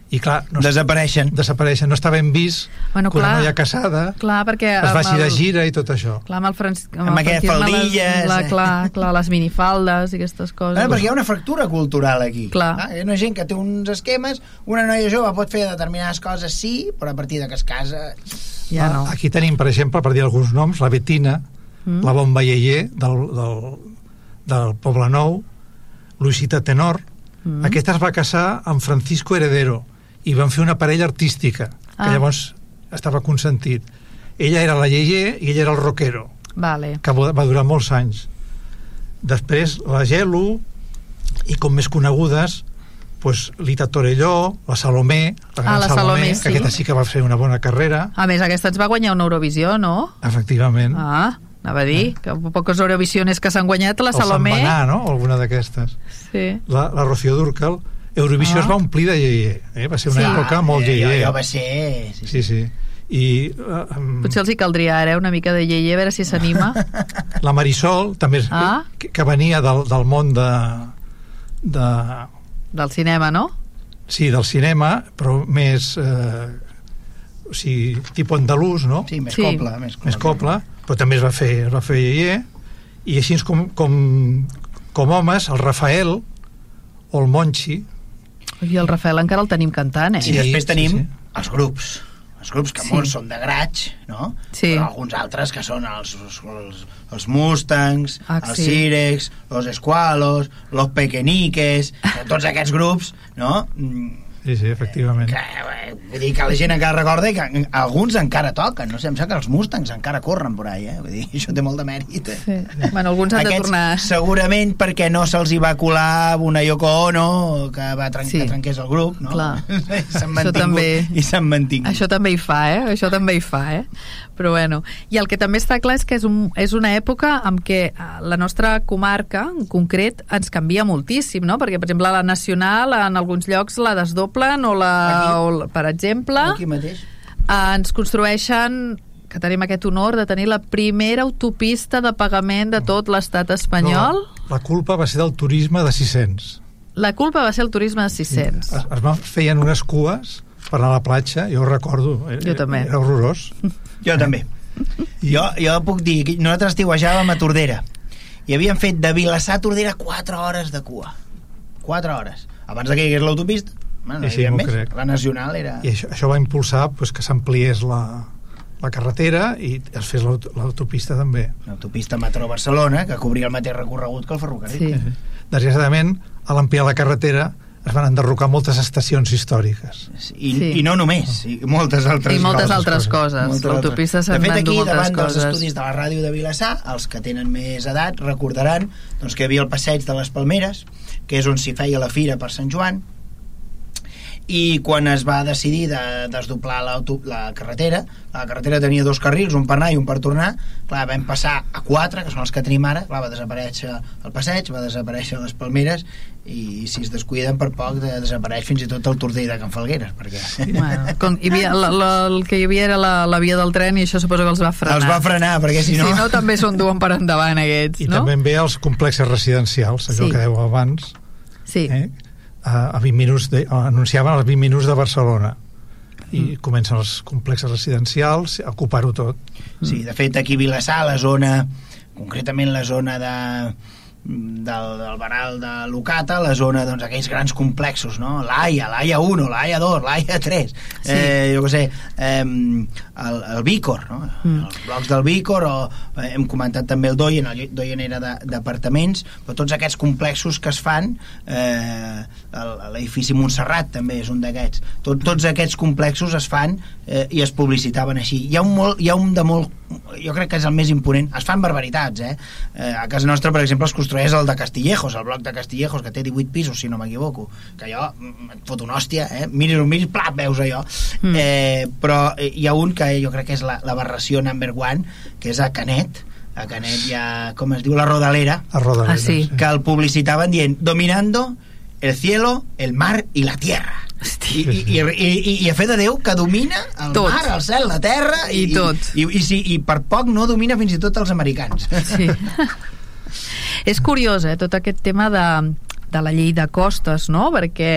i clar, no es, Desapareixen. desapareixen. No està ben vist Bueno, que una clar. noia casada Clar, perquè... es amb vagi de el- gira i tot això. Clar, amb el, franc... Amb aquelles franquisme, faldilles, Les, la, eh? clar, clar, les minifaldes i aquestes coses. Eh, perquè hi ha una fractura cultural aquí. Clar. Ah, hi ha una gent que té uns esquemes, una noia jove pot fer determinades coses sí, però a partir de que es casa... Ja no. Aquí tenim, per exemple, per dir alguns noms, la Betina, Mm. la Bomba Iaier del, del, del Poble Nou, Luisita Tenor. Mm. Mm. Aquesta es va casar amb Francisco Heredero i van fer una parella artística, que Ah. llavors estava consentit. Ella era la Iaier i ell era el rockero, Vale. que va durar molts anys. Després la Gelo, i com més conegudes, pues, Lita Torelló, la Salomé, la gran Ah, la Salomé, sí. que aquesta sí que va fer una bona carrera, A més, aquesta ens va guanyar una Eurovisió, no? efectivament. Ah, anava a dir que poques Eurovisiones que s'han guanyat, la el Salomé... Manà, no? Alguna d'aquestes. Sí. La, la Rocío Durcal. Eurovisió Ah. es va omplir de lleier. Eh? Va ser una Sí. època molt eh, lleier. Allò va ser... Sí, Sí, sí. I uh, um, Potser els hi caldria ara eh, una mica de lleier, a veure si s'anima. la Marisol, també, és- Ah. que, que venia del, del món de, de, Del cinema, no? sí, del cinema, però més... Eh, o sigui, tipus andalús, no? sí més Sí. coble. Més coble. més coble, però també es va fer, es va fer lleier, i així com, com, com homes, el Rafael o el Monchi, I el Rafael encara el tenim cantant, eh? I després sí, tenim sí. els grups els grups que Sí. molts són de graig, no? Sí. Però alguns altres que són els, els, els, els Mustangs, Ah, els sí. Cirex, los Esqualos, los Pequeniques, tots aquests grups, no? Mm, sí, sí, efectivament. Que, eh, vull dir que la gent encara recorda que alguns encara toquen, no sé, em sembla que els Mustangs encara corren por ahí, eh? Vull dir, això té molt de mèrit. Eh? Sí. Bueno, alguns han de Aquests, tornar... segurament perquè no se'ls hi va colar una Yoko Ono que va tren Sí. que trenqués el grup, no? Clar. I s'han Això mantingut. també- I s'han mantingut. Això també hi fa, eh? Això també hi fa, eh? Però bueno, i el que també està clar és que és, un, és una època en què eh, la nostra comarca, en concret, ens canvia moltíssim, no? Perquè, per exemple, la nacional, en alguns llocs la desdoblen o la... Aquí. O, la- per exemple, Aquí mateix. eh, ens construeixen que tenim aquest honor de tenir la primera autopista de pagament de tot l'estat espanyol. No, la culpa va ser del turisme de 600. La culpa va ser el turisme de 600. Es, es van, feien unes cues per anar a la platja, jo ho recordo. eh, Jo també. Era horrorós. Jo també. Jo, jo puc dir, que nosaltres estiuejàvem a Tordera i havíem fet de Vilassar a Tordera 4 hores de cua. 4 hores. Abans de que hi hagués l'autopista, bueno, no Sí, més. crec. La nacional era... I això, això va impulsar pues, que s'ampliés la, la carretera i es fes l'aut- l'autopista també. L'autopista Mataró-Barcelona, que cobria el mateix recorregut que el ferrocarril. Sí. Desgraciadament, a l'ampliar la carretera es van enderrocar moltes estacions històriques. I, Sí. I no només, i moltes altres I moltes coses. altres coses. Moltes L'autopista altres. se'n De fet, van aquí, dur moltes davant dels coses. estudis de la ràdio de Vilassar, els que tenen més edat recordaran doncs, que hi havia el passeig de les Palmeres, que és on s'hi feia la fira per Sant Joan, i quan es va decidir de desdoblar la carretera, la carretera tenia dos carrils, un per anar i un per tornar, clar, vam passar a quatre, que són els que tenim ara, clar, va desaparèixer el passeig, va desaparèixer les palmeres, i si es descuiden per poc de, desapareix fins i tot el Tordell de Can Falgueres, perquè Bueno, com hi havia, la, la, el que hi havia era la, la via del tren i això suposo que els va frenar. els va frenar, perquè si no... Si no, també són duen per endavant aquests, I no? també ve els complexes residencials, allò Sí. que dèu abans, Sí, eh? A, a 20 minuts de, anunciaven els 20 minuts de Barcelona i mm. comencen els complexes residencials a ocupar-ho tot. Sí, de fet, aquí a Vilassar, la zona, concretament la zona de del, del Baral de Lucata, la zona, doncs, aquells grans complexos, no? L'AIA, l'AIA 1, l'AIA 2, l'AIA 3, Sí. eh, jo què sé, eh, el, el Vícor, no? Mm. Els blocs del Vícor, o eh, hem comentat també el Doyen, el Doyen era d'apartaments, però tots aquests complexos que es fan, eh, l'edifici Montserrat també és un d'aquests, Tot, tots aquests complexos es fan eh, i es publicitaven així. Hi ha, un molt, hi ha un de molt, jo crec que és el més imponent, es fan barbaritats, eh? eh a casa nostra, per exemple, es construeix el de Castillejos, el bloc de Castillejos, que té 18 pisos, si no m'equivoco, que allò mm, et fot una hòstia, eh? Miris un miris, plap, veus allò. Mm. Eh, però eh, hi ha un que jo crec que és la- l'aberració number one, que és a Canet, a Canet hi ha, com es diu, la Rodalera, A Rodalera. Ah, sí. que el publicitaven dient dominando el cielo, el mar i la tierra. I, i, i, i, i a fe de Déu que domina el Tot. mar, el cel, la terra I tot. I, i, i, si, i per poc no domina fins i tot els americans Sí. és curiós, eh, tot aquest tema de, de la llei de costes, no? Perquè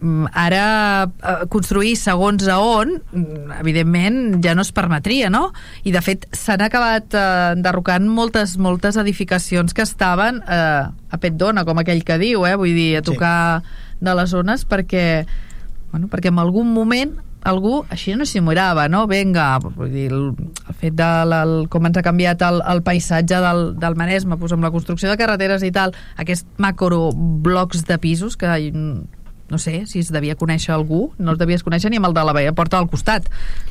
mm, ara eh, construir segons a on mm, evidentment ja no es permetria no? i de fet s'han acabat eh, enderrocant moltes, moltes edificacions que estaven eh, a pet d'ona com aquell que diu, eh? vull dir, a Sí. tocar de les zones perquè, bueno, perquè en algun moment algú així no s'hi mirava, no? Vinga, vull dir, el, el fet de la, el, com ens ha canviat el, el paisatge del, del Maresme, doncs amb la construcció de carreteres i tal, aquest macro blocs de pisos que no sé si es devia conèixer algú, no es devies conèixer ni amb el de la veia porta al costat.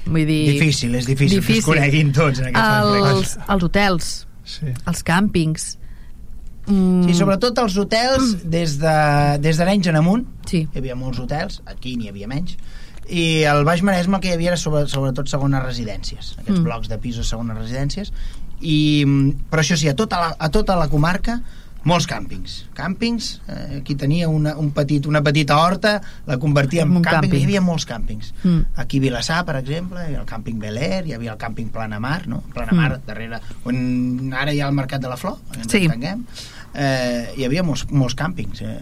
Vull dir... difícil, és difícil, que es coneguin tots en els, els hotels, Sí. els càmpings... Mm, Sí, sobretot els hotels des de des d'Arenys en amunt Sí. hi havia molts hotels, aquí n'hi havia menys i al Baix Maresme el que hi havia era sobre, sobretot segones residències aquests Mm. blocs de pisos segones residències i, mm, però això sí, a tota la, a tota la comarca molts càmpings càmpings, eh, aquí tenia una, un petit, una petita horta la convertia en En un càmping, càmping. hi havia molts càmpings Mm. aquí a Vilassar, per exemple, hi el càmping Bel Air, hi havia el càmping Planamar, no? Planamar, Mm. darrere, on ara hi ha el Mercat de la Flor, ens Sí. entenguem. Eh, hi havia molts, molts càmpings, eh,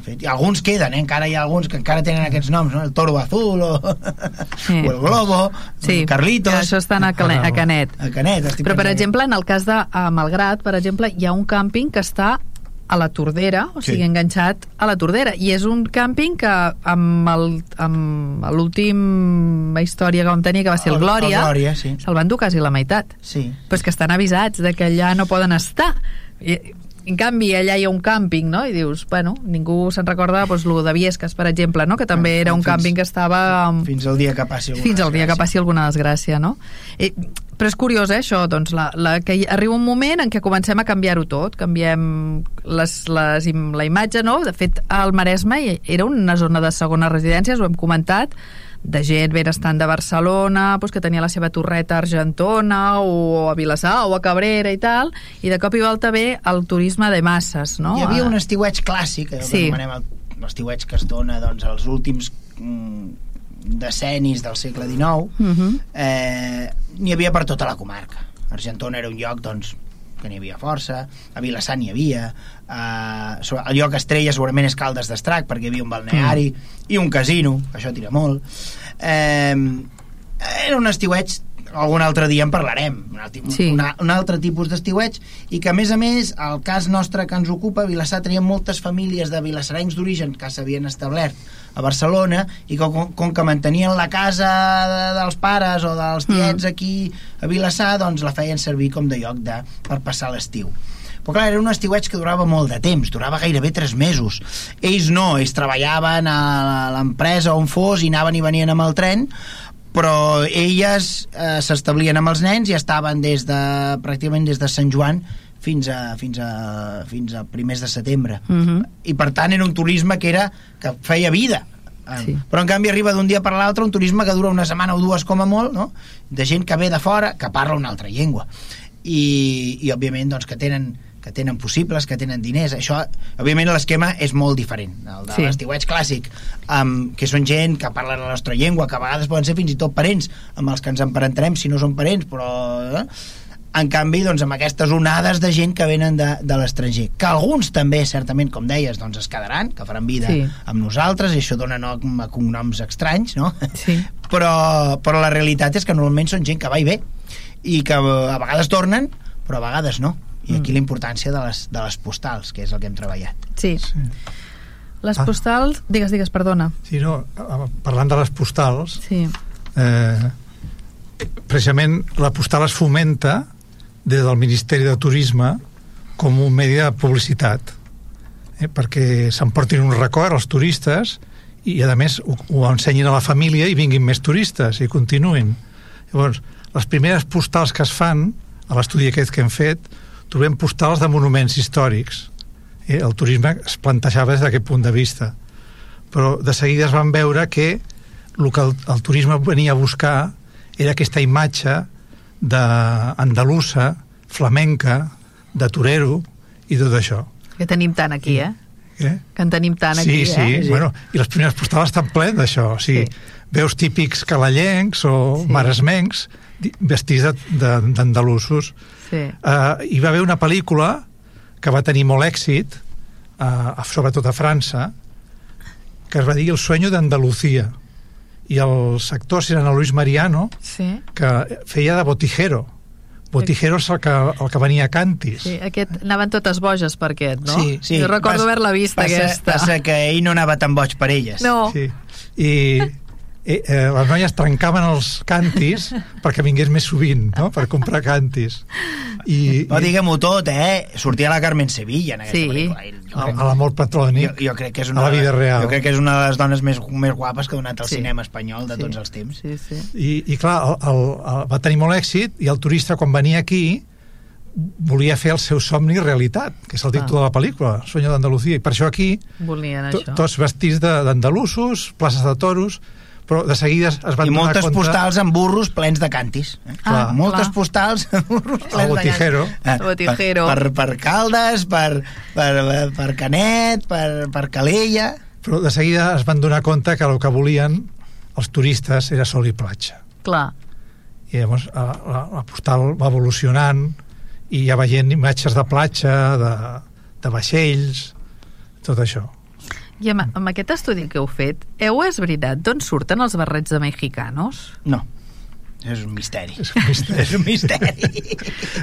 de fet. I alguns queden, eh? encara hi ha alguns que encara tenen aquests noms, no? El Toro Azul o, Sí. o el Globo, Sí, el Carlitos... que això estan a, Cane, a Canet. A Canet, estic Però, per exemple, en el cas de a Malgrat, per exemple, hi ha un càmping que està a la Tordera, o Sí. sigui, enganxat a la Tordera. I és un càmping que amb el- l'última història que vam tenir, que va ser el, El- el Glòria, Glòria, sí. se'l van dur quasi la meitat. Sí. Però és que estan avisats de que allà no poden estar. I, en canvi, allà hi ha un càmping, no? I dius, bueno, ningú se'n recorda doncs, lo de Viesques, per exemple, no? Que també era un Fins- càmping que estava... amb- Fins al dia que passi alguna fins al dia que passi alguna desgràcia, no? Eh, però és curiós, eh, això, doncs, la, la, que hi arriba un moment en què comencem a canviar-ho tot, canviem les, les, la imatge, no? De fet, al Maresme era una zona de segones residències, ho hem comentat, de gent benestant de Barcelona, doncs, que tenia la seva torreta a Argentona, o a Vilassar, o a Cabrera i tal, i de cop i volta ve el turisme de masses, no? Hi havia Ah, un estiueig clàssic, el Sí. que anomenem el- l'estiueig que es dona doncs, als últims mm, decennis del segle XIX, Mhm. eh, n'hi havia per tota la comarca. Argentona era un lloc doncs, que n'hi havia força, a Vilassar n'hi havia, eh, so- el lloc estrella segurament és Caldes d'Estrac, perquè hi havia un balneari i un casino, això tira molt. Eh, era un estiueig algun altre dia en parlarem un, altre, Sí. una, un altre tipus d'estiueig i que a més a més el cas nostre que ens ocupa, Vilassar tenia moltes famílies de vilassarencs d'origen que s'havien establert a Barcelona i que com, com que mantenien la casa de, dels pares o dels tiets aquí a Vilassar doncs la feien servir com de lloc de, per passar l'estiu però clar, era un estiueig que durava molt de temps, durava gairebé tres mesos. Ells no, ells treballaven a l'empresa on fos i anaven i venien amb el tren, però elles eh, s'establien amb els nens i estaven des de, pràcticament des de Sant Joan fins a, fins a, fins a primers de setembre. Mhm. I per tant era un turisme que era que feia vida. Eh, Sí. Però en canvi arriba d'un dia per l'altre un turisme que dura una setmana o dues com a molt, no? de gent que ve de fora que parla una altra llengua. I, i òbviament doncs, que tenen que tenen possibles, que tenen diners això, òbviament l'esquema és molt diferent el de Sí. l'estiueig clàssic um, que són gent que parla la nostra llengua que a vegades poden ser fins i tot parents amb els que ens emparentarem si no són parents però eh? en canvi doncs, amb aquestes onades de gent que venen de, de l'estranger que alguns també certament com deies doncs es quedaran, que faran vida Sí. amb nosaltres i això dona nom a cognoms estranys no? Sí. però, però la realitat és que normalment són gent que va i ve i que a vegades tornen però a vegades no i aquí Mm. la importància de les, de les postals que és el que hem treballat Sí. Sí. Les Ah. postals... Digues, digues, perdona. Sí, no, parlant de les postals, Sí. eh, precisament la postal es fomenta des del Ministeri de Turisme com un medi de publicitat eh, perquè s'emportin un record als turistes i a més ho, ho ensenyin a la família i vinguin més turistes i continuïn llavors les primeres postals que es fan a l'estudi aquest que hem fet trobem postals de monuments històrics eh, el turisme es plantejava des d'aquest punt de vista però de seguida es van veure que el que el, el turisme venia a buscar era aquesta imatge d'andalusa flamenca, de torero i tot això. Que tenim tant aquí, eh? Eh? Que en tenim tant sí, aquí, sí, eh? sí, bueno, i les primeres postals estan plenes d'això, o sigui, Sí. veus típics calallencs o Sí. maresmencs vestits de- de- d'andalusos. Sí. Uh, hi va haver una pel·lícula que va tenir molt èxit, uh, sobretot a França, que es va dir El sueño d'Andalucía. I els actors eren el Luis Mariano, Sí. que feia de botijero. Botijero és el que, el que venia a Cantis. Sí, aquest, anaven totes boges per aquest, no? Sí, sí. Jo recordo haver-la vista, passa, aquesta. Passa que ell no anava tan boig per elles. No, Sí. I eh, eh, les noies trencaven els cantis perquè vingués més sovint, no?, per comprar cantis. I, No, i digue-m'ho tot, eh? Sortia la Carmen Sevilla en aquesta Sí. pel·lícula. Jo a, l'amor jo, patrònic, jo crec que és una, a la vida real. Jo crec que és una de les dones més, més guapes que ha donat el Sí. cinema espanyol de Sí. tots els temps. sí, sí. I, i clar, el, el, el, va tenir molt èxit i el turista quan venia aquí volia fer el seu somni realitat, que és el títol Ah. de la pel·lícula, Sueño d'Andalucía, i per això aquí Volien to, això. tots vestits de- d'andalusos, places de toros, però de seguida es van I moltes compte... postals amb burros plens de cantis. Eh? Ah, moltes clar. postals amb burros plens de botijero. cantis. Eh, El botijero. Per, per, per Caldes, per, per, per Canet, per, per Calella... Però de seguida es van donar compte que el que volien els turistes era sol i platja. Clar. I llavors eh, la, la postal va evolucionant i ja veient imatges de platja, de, de vaixells, tot això. I amb, amb aquest estudi que heu fet, heu és veritat d'on surten els barrets de mexicanos? No, és un misteri. És un misteri. és un misteri.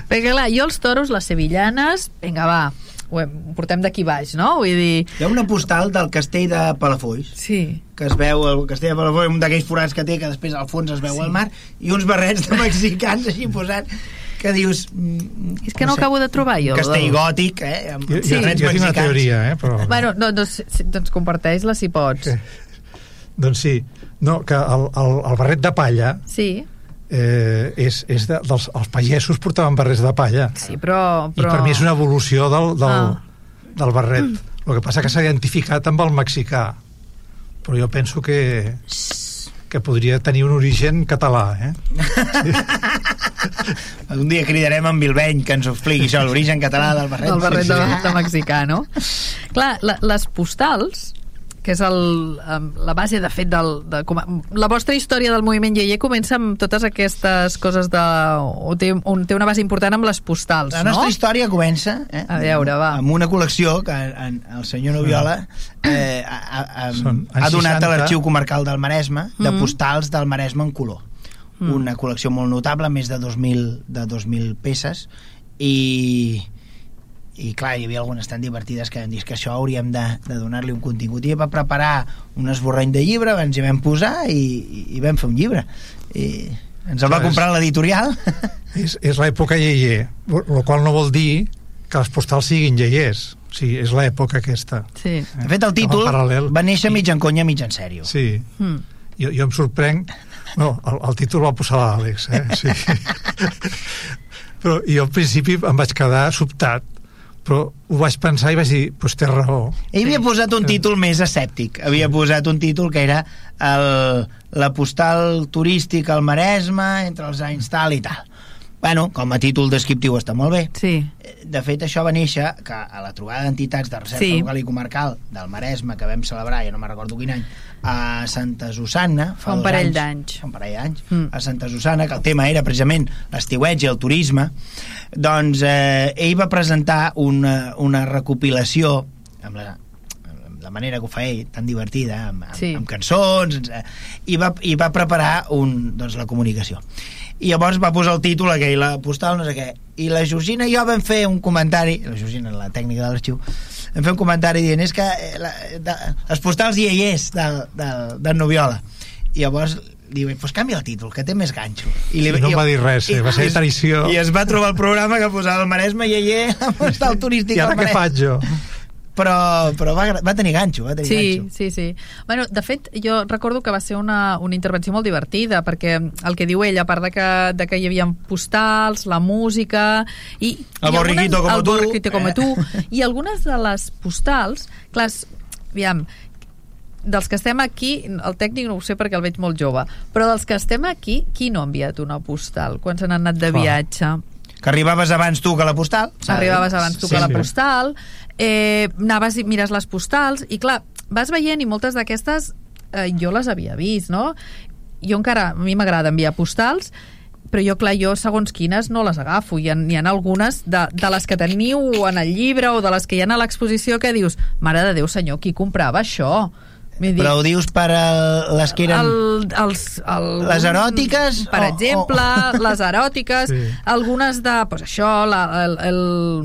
Perquè clar, jo els toros, les sevillanes, vinga va, ho, hem, portem d'aquí baix, no? Vull dir... Hi ha una postal del castell de Palafolls Sí. que es veu el castell de Palafolls, un d'aquells forats que té que després al fons es veu sí. el mar i uns barrets de mexicans així posats que dius... mm, És que no ho acabo de trobar jo. Castell del- gòtic, eh? Amb Jo, sí. jo, tinc una teoria, eh? Però... Bueno, no, doncs, doncs comparteix-la si pots. Doncs sí, no, que el, el, el barret de palla Sí, eh, és, és de, dels, els pagesos portaven barrets de palla sí, però... i però... per mi és una evolució del, del, Ah. del barret el que passa que s'ha identificat amb el mexicà però jo penso que que podria tenir un origen català eh? Un dia cridarem en Bilbeny que ens ho expliqui això, l'origen català del barret. del barret de, Sí. de mexicà, no? Clar, la, les postals, que és el, la base, de fet, del, de, com, a- la vostra història del moviment Yeye comença amb totes aquestes coses de... O té, on té una base important amb les postals, La no? nostra història comença eh, A veure, va. amb una col·lecció que en, el senyor Noviola eh, ha, ha, Són ha, donat 60. a l'Arxiu Comarcal del Maresme de Mm. postals del Maresme en color. Mm. Una col·lecció molt notable, més de 2.000 de 2.000 peces i i clar, hi havia algunes tan divertides que vam dir que això hauríem de, de donar-li un contingut i va preparar un esborrany de llibre ens hi vam posar i, i, i vam fer un llibre i ens el va Clar, comprar l'editorial és, és l'època lleier el qual no vol dir que les postals siguin lleiers o sigui, és l'època aquesta Sí. De fet, el títol paral·lel. va néixer mig en conya, mig en sèrio. sí, Mm. jo, jo em sorprenc no, el, el títol va posar l'Àlex eh? sí. però jo al principi em vaig quedar sobtat però ho vaig pensar i vaig dir doncs té raó Ell havia posat un títol més escèptic. Havia posat un títol que era el, la postal turística al Maresme entre els anys tal i tal. Bueno, com a títol descriptiu està molt bé. Sí. De fet, això va néixer que a la trobada d'entitats de recerca Sí. local i comarcal del Maresme que vam celebrar, ja no me'n recordo quin any, a Santa Susanna, Fa un parell anys, d'anys. Un parell d'anys, Mm. a Santa Susanna, que el tema era precisament l'estiueig i el turisme, doncs eh, ell va presentar una, una recopilació amb la, la manera que ho fa ell, tan divertida, amb, amb, Sí. sí. amb cançons, eh, i, va, i va preparar un, doncs, la comunicació. I llavors va posar el títol aquell, la postal, no sé què. I la Georgina i jo vam fer un comentari, la Georgina, la tècnica de l'arxiu, vam fer un comentari dient, és que eh, la, de, les postals iaiers del, del, del Noviola. I llavors li vaig, pues canvia el títol, que té més ganxo. I I no em va dir res, eh? Va ser traïció. I es va trobar el programa que posava el Maresme Iaier, la postal turística i ara què faig jo? Però, però va, va tenir ganxo, va tenir Sí, ganxo. sí, sí. Bueno, de fet, jo recordo que va ser una, una intervenció molt divertida, perquè el que diu ell, a part de que, de que hi havia postals, la música... I, El i borriquito algunes, como el como Eh. tu. I algunes de les postals, clar, aviam, dels que estem aquí, el tècnic no ho sé perquè el veig molt jove, però dels que estem aquí, qui no ha enviat una postal quan se n'ha anat de viatge? que arribaves abans tu que la postal. Arribaves abans tu Sí, que la postal, eh, anaves i mires les postals, i clar, vas veient i moltes d'aquestes eh, jo les havia vist, no? Jo encara, a mi m'agrada enviar postals, però jo, clar, jo segons quines no les agafo. Hi ha, hi ha algunes de, de les que teniu en el llibre o de les que hi ha a l'exposició que dius, mare de Déu, senyor, qui comprava això? Dir, Però ho dius per el, les que eren... el, els, el, Les eròtiques per o- exemple, les eròtiques Sí. algunes de, pues això la, el, el,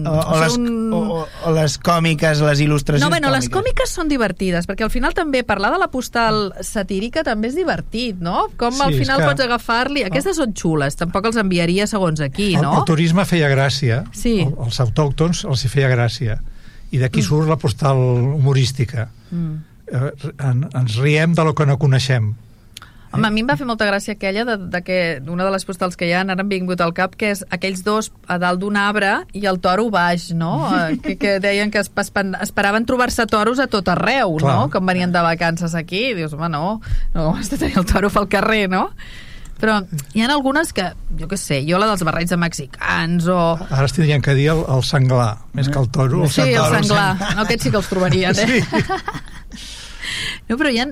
O, o, les, un- o, o, les còmiques, les il·lustracions no, bueno, les còmiques. còmiques són divertides, perquè al final també parlar de la postal satírica també és divertit, no? Com al Sí, és final que- pots agafar-li... Aquestes són xules, tampoc els enviaria segons aquí, El, no? el turisme feia gràcia, Sí. el, els autòctons els hi feia gràcia, i d'aquí surt la postal humorística. Mm. Eh, en, ens riem de lo que no coneixem. Home, a mi em va fer molta gràcia aquella de, de que una de les postals que hi ha, ara han vingut al cap, que és aquells dos a dalt d'un arbre i el toro baix, no? Eh, Que, que deien que esperaven trobar-se toros a tot arreu, Clar. no? Com venien de vacances aquí. I dius, home, no, no has de tenir el toro pel carrer, no? Però hi ha algunes que, jo què sé, jo la dels barrets de mexicans o... Ara es tindrien que dir el, el senglar, més que el toro. Sí, el toro, el senglar. senglar. No, aquests sí que els trobarien, eh? Sí. No, però hi ha...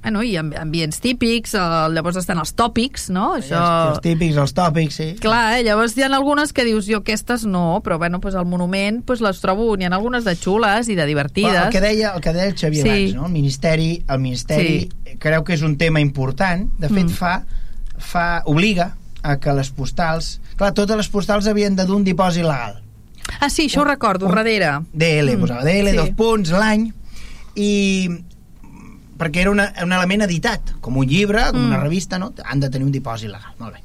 Bueno, hi ha ambients típics, eh, llavors estan els tòpics, no? Això... Els típics, els tòpics, sí. Clar, eh? llavors hi ha algunes que dius, jo aquestes no, però bueno, pues al monument pues les trobo, n'hi ha algunes de xules i de divertides. El que deia el, que deia el Xavier Sí. abans, no? el Ministeri, el Ministeri creu que és un tema important, de fet Mm. fa, fa, obliga a que les postals... Clar, totes les postals havien de dur un dipòsit legal. Ah, sí, això ho recordo, un- darrere. DL, Mm, posava DL, sí. dos punts, l'any, i perquè era una, un element editat, com un llibre, com Mm. una revista, no? han de tenir un dipòsit legal. Molt bé.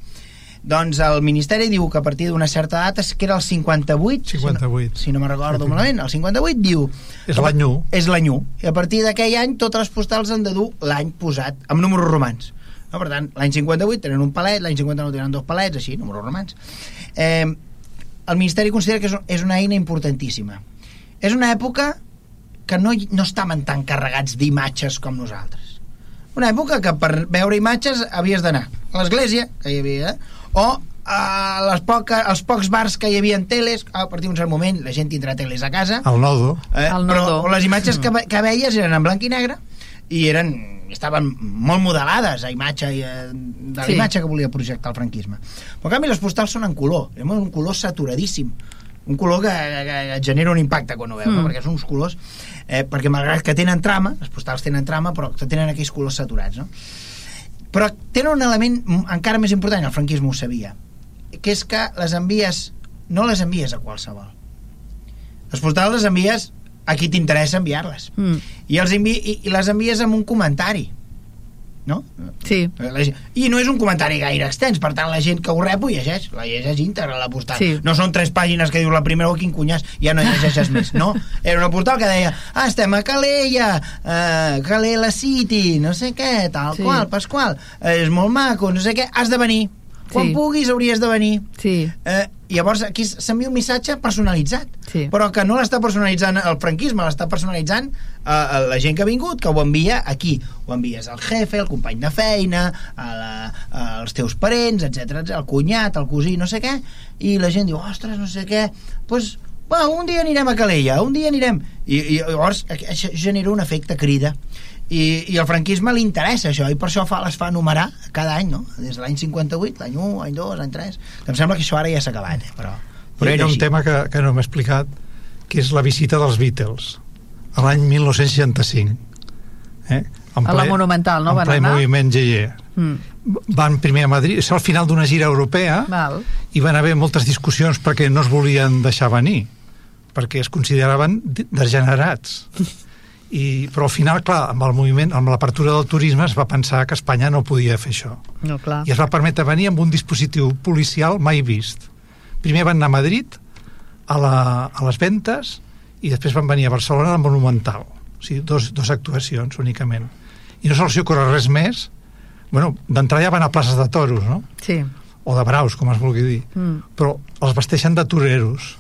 Doncs el Ministeri diu que a partir d'una certa data, que era el 58, 58. si no, si no me recordo malament, el 58 diu... És l'any 1. És l'any 1. I a partir d'aquell any totes les postals han de dur l'any posat, amb números romans. No? Per tant, l'any 58 tenen un palet, l'any 59 tenen dos palets, així, números romans. Eh, el Ministeri considera que és, és una eina importantíssima. És una època que no, no estaven tan carregats d'imatges com nosaltres. Una època que per veure imatges havies d'anar a l'església, que hi havia, o a les poca, als pocs bars que hi havia en teles, a partir d'un cert moment la gent tindrà teles a casa, El nodo. Eh, El però nodo. les imatges que, ve- que veies eren en blanc i negre i eren estaven molt modelades a imatge i, eh, de la Sí. imatge que volia projectar el franquisme. Però en canvi les postals són en color, és un color saturadíssim un color que, que, que genera un impacte quan ho veus, mm. no? Mm. perquè són uns colors eh, perquè malgrat que tenen trama les postals tenen trama però que tenen aquells colors saturats no? però tenen un element encara més important, el franquisme ho sabia que és que les envies no les envies a qualsevol les postals les envies a qui t'interessa enviar-les Mm. i, els envi i, i les envies amb un comentari no? Sí. La gent- I no és un comentari gaire extens, per tant la gent que ho rep ho llegeix, la llegeix íntegra la postal. Sí. No són tres pàgines que diu la primera o quin cunyàs, ja no llegeixes més, no? Era una postal que deia, ah, estem a Calella, uh, Calella City, no sé què, tal Sí. qual, Pasqual, eh, és molt maco, no sé què, has de venir. Quan Sí. puguis hauries de venir. Sí. Eh, llavors aquí s'envia un missatge personalitzat Sí. però que no l'està personalitzant el franquisme l'està personalitzant eh, la gent que ha vingut que ho envia aquí ho envies al jefe, al company de feina a la, als teus parents etc, el cunyat, el cosí, no sé què i la gent diu, ostres, no sé què doncs, va, un dia anirem a Calella un dia anirem, i, i llavors això genera un efecte crida i, i al franquisme li interessa això i per això fa, les fa numerar cada any no? des de l'any 58, l'any 1, l'any 2, l'any 3 que em sembla que això ara ja s'ha acabat eh? però, però Hi era ha un així. tema que, que no m'he explicat, que és la visita dels Beatles, a l'any 1965. Eh? En A la Monumental, no? En Van ple anar? moviment GE. Mm. Van primer a Madrid, això al final d'una gira europea, Val. i van haver moltes discussions perquè no es volien deixar venir, perquè es consideraven de- degenerats. I, però al final, clar, amb el moviment, amb l'apertura del turisme es va pensar que Espanya no podia fer això No, clar. i es va permetre venir amb un dispositiu policial mai vist. Primer van anar a Madrid, a, la, a les ventes, i després van venir a Barcelona a la Monumental. O sigui, dos, dos actuacions únicament. I no se'ls ocorre res més. Bueno, d'entrada ja van a places de toros, no? Sí. O de braus, com es vulgui dir. Mm. Però els vesteixen de toreros.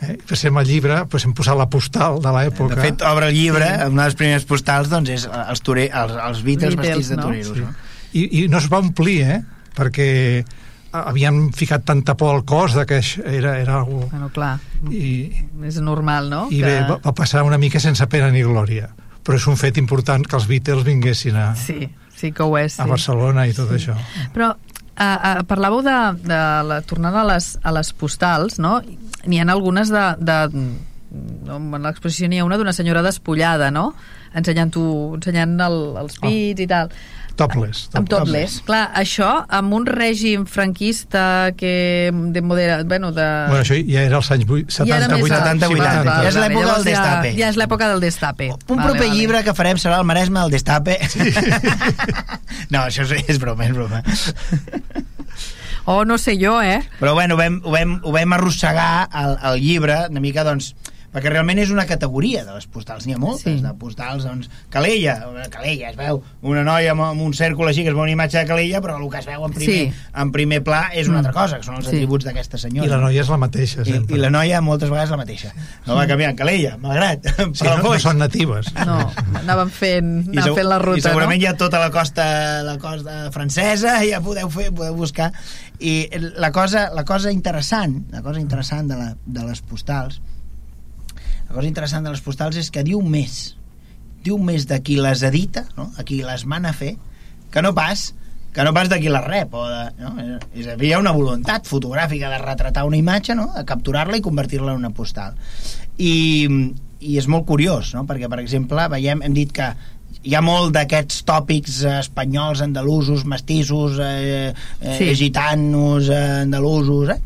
Eh? Passem al llibre, pues hem posat la postal de l'època. De fet, obre el llibre, sí. una de les primeres postals doncs, és els, tore, els, els Beatles, Beatles, vestits de no? toreros. Sí. No? I, I no es va omplir, eh? Perquè havien ficat tanta por al cos de que això era, era algo... Bueno, clar, I, és normal, no? i bé, va, va passar una mica sense pena ni glòria però és un fet important que els Beatles vinguessin a, Sí, sí que ho és. Sí. a Barcelona i tot això. Però uh, uh, parlàveu de, de la tornada a les, a les postals, no? N'hi ha algunes de... de no, en l'exposició n'hi ha una d'una senyora despullada, no? Ensenyant, ensenyant el, els pits oh. i tal. Topless. Amb topless. Clar, això, amb un règim franquista que... De modera, bueno, de... Bueno, això ja era als anys 70, Ja era més 80. alt. 70, 80. Val, val, És l'època del destape. Ja, ja és l'època del destape. Un proper llibre que farem serà el Maresme del Destape. Sí. no, això és, és broma, és broma. Oh, no sé jo, eh? Però bueno, ho vam, ho vam, ho vam arrossegar al, al llibre una mica, doncs, perquè realment és una categoria de les postals, n'hi ha moltes Sí. de postals, doncs, Calella, Calella, es veu una noia amb, amb un cèrcol així que es veu una imatge de Calella, però el que es veu en primer, Sí. en primer pla és una Mm. altra cosa, que són els Sí. atributs d'aquesta senyora. I la noia és la mateixa, I, sempre. I la noia moltes vegades la mateixa. No va canviant, Calella, malgrat, Sí, no, no són natives. No, anaven fent, I, anaven fent la ruta, I segurament no? hi ha tota la costa, la costa francesa, ja podeu fer, podeu buscar. I la cosa, la cosa interessant, la cosa interessant de, la, de les postals, la cosa interessant de les postals és que diu més, diu més de qui les edita, no? a qui les mana fer, que no pas que no pas de qui les rep o de, no? és a dir, hi ha una voluntat fotogràfica de retratar una imatge no? de capturar-la i convertir-la en una postal i, i és molt curiós no? perquè per exemple veiem, hem dit que hi ha molt d'aquests tòpics eh, espanyols, andalusos, mestissos, eh, eh, Sí. gitanos, eh, andalusos, eh?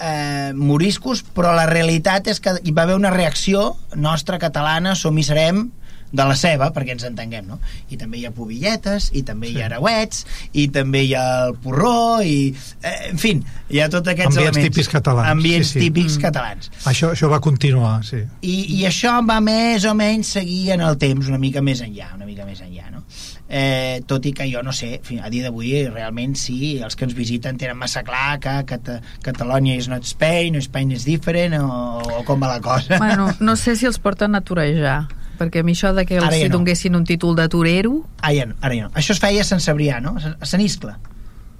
eh, moriscos, però la realitat és que hi va haver una reacció nostra catalana, som i serem, de la seva, perquè ens entenguem, no? I també hi ha pobilletes, i també sí. hi ha arauets, i també hi ha el porró, i... Eh, en fi, hi ha tots aquests Ambients elements. típics catalans, Ambients sí, sí. típics Mm. catalans. Això, això va continuar, sí. I, i això va més o menys seguir en el temps una mica més enllà una mica més enllà no? eh, tot i que jo no sé a dia d'avui realment sí els que ens visiten tenen massa clar que Cata Catalunya is not Spain o Spain is different o, o com va la cosa Bueno, no sé si els porten a torejar, perquè a mi això de que els ja no. donessin un títol de torero... ah, ja no, ara ja no. això es feia a Sant Cebrià no? a Sant Iscle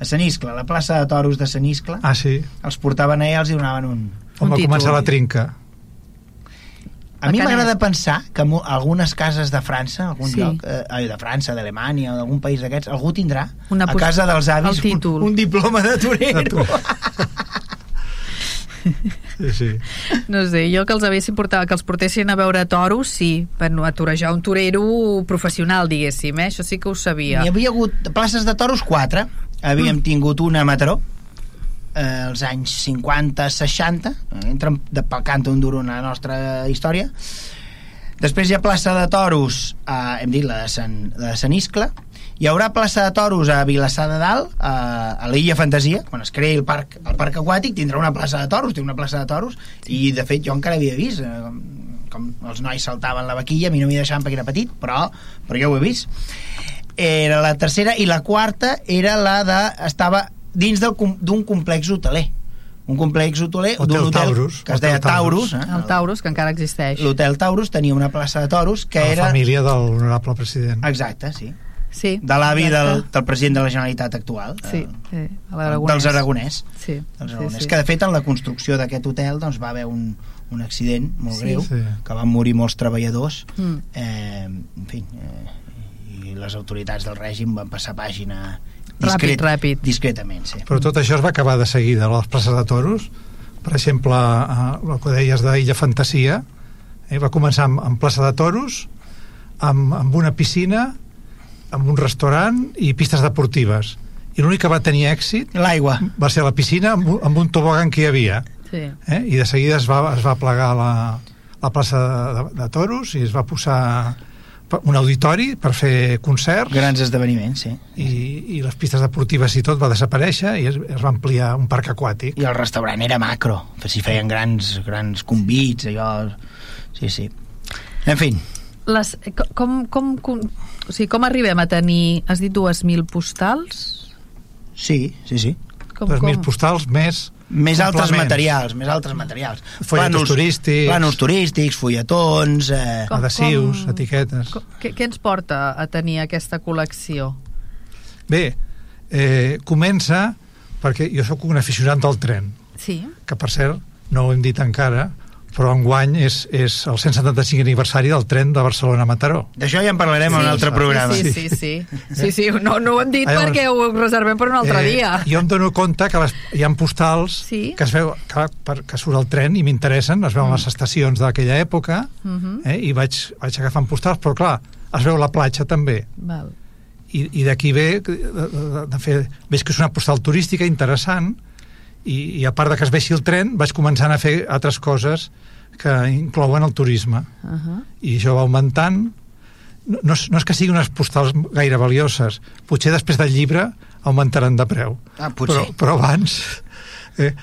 a Sant Iscle, a la plaça de toros de Sant Iscle Ah, sí? els portaven allà els hi donaven un, On va títol. començar la trinca. A mi Bacanet. m'agrada pensar que mo- algunes cases de França, algun Sí. lloc, eh, de França, d'Alemanya o d'algun país d'aquests, algú tindrà Una a casa dels avis un, un diploma de torero. De Sí, sí. No sé, jo que els haguessin portat, que els portessin a veure toros, sí, bueno, a torejar un torero professional, diguéssim, eh? això sí que ho sabia. Hi havia hagut places de toros quatre, havíem mm. tingut una a Mataró, eh, als anys 50-60, entra de pel canta un duro en la nostra història. Després hi ha plaça de toros, eh, hem dit la de Sant, la de Sant Iscle, hi haurà plaça de toros a Vilassar de Dalt, a, a l'Illa Fantasia, quan es creï el parc, el parc aquàtic, tindrà una plaça de toros, té una plaça de toros, i de fet jo encara havia vist, eh, com, com els nois saltaven la vaquilla, a mi no m'hi deixaven perquè era petit, però, però jo ho he vist. Era la tercera, i la quarta era la de... estava dins d'un complex hoteler, un complex hoteler Hotel d'un hotel Taurus, que es Hotel deia Taurus, Taurus. eh? El Taurus, que encara existeix. l'hotel Taurus tenia una plaça de toros que La era... família de l'honorable president. Exacte, sí. Sí. De l'avi del, del president de la Generalitat actual. Sí, eh, sí, a l'Aragonès. dels aragonès. Sí, Dels sí, aragonès. sí. Que, de fet, en la construcció d'aquest hotel doncs, va haver un, un accident molt Sí. greu, Sí. que van morir molts treballadors. Mm. Eh, en fi, eh, i les autoritats del règim van passar pàgina Ràpid, ràpid. discretament, sí. Però tot això es va acabar de seguida, les places de toros. Per exemple, el que deies d'Illa Fantasia, eh, va començar amb, amb plaça de toros, amb, amb una piscina, amb un restaurant i pistes deportives. I l'únic que va tenir èxit L'aigua. va ser la piscina amb, un- amb un tobogan que hi havia. Sí. Eh? I de seguida es va, es va plegar la, la plaça de, de, de toros i es va posar un auditori per fer concerts Grans esdeveniments, sí. i, i les pistes deportives i tot va desaparèixer i es, es va ampliar un parc aquàtic. I el restaurant era macro, s'hi feien grans, grans convits, allò... Sí, sí. En fi, Les, com, com, com, o sigui, com arribem a tenir, has dit 2.000 postals? sí, sí, sí. Com, 2.000 postals més Més altres materials, més altres materials. Folletos turístics. Planos turístics, fulletons... Eh... Com- adhesius, com- etiquetes. Com, què, què ens porta a tenir aquesta col·lecció? Bé, eh, comença perquè jo sóc un aficionat del tren, Sí. que per cert, no ho hem dit encara, però enguany és, és el 175 aniversari del tren de Barcelona a Mataró. D'això ja en parlarem en un altre programa. Sí, sí, sí. Sí, sí, no, no ho hem dit Ah, llavors- perquè ho reservem per un altre dia. Jo em dono compte que les, hi ha postals Sí. que es veu que, per, que surt el tren i m'interessen, es veuen les estacions d'aquella època Mhm. eh, i vaig, vaig agafant postals, però clar, es veu la platja també Val. i, i d'aquí ve de, de, de fer, veig que és una postal turística interessant i, i a part de que es veixi el tren vaig començant a fer altres coses que inclouen el turisme Uh -huh. i això va augmentant no, no, és, no és que siguin unes postals gaire valioses potser després del llibre augmentaran de preu Ah, potser. però, però abans eh,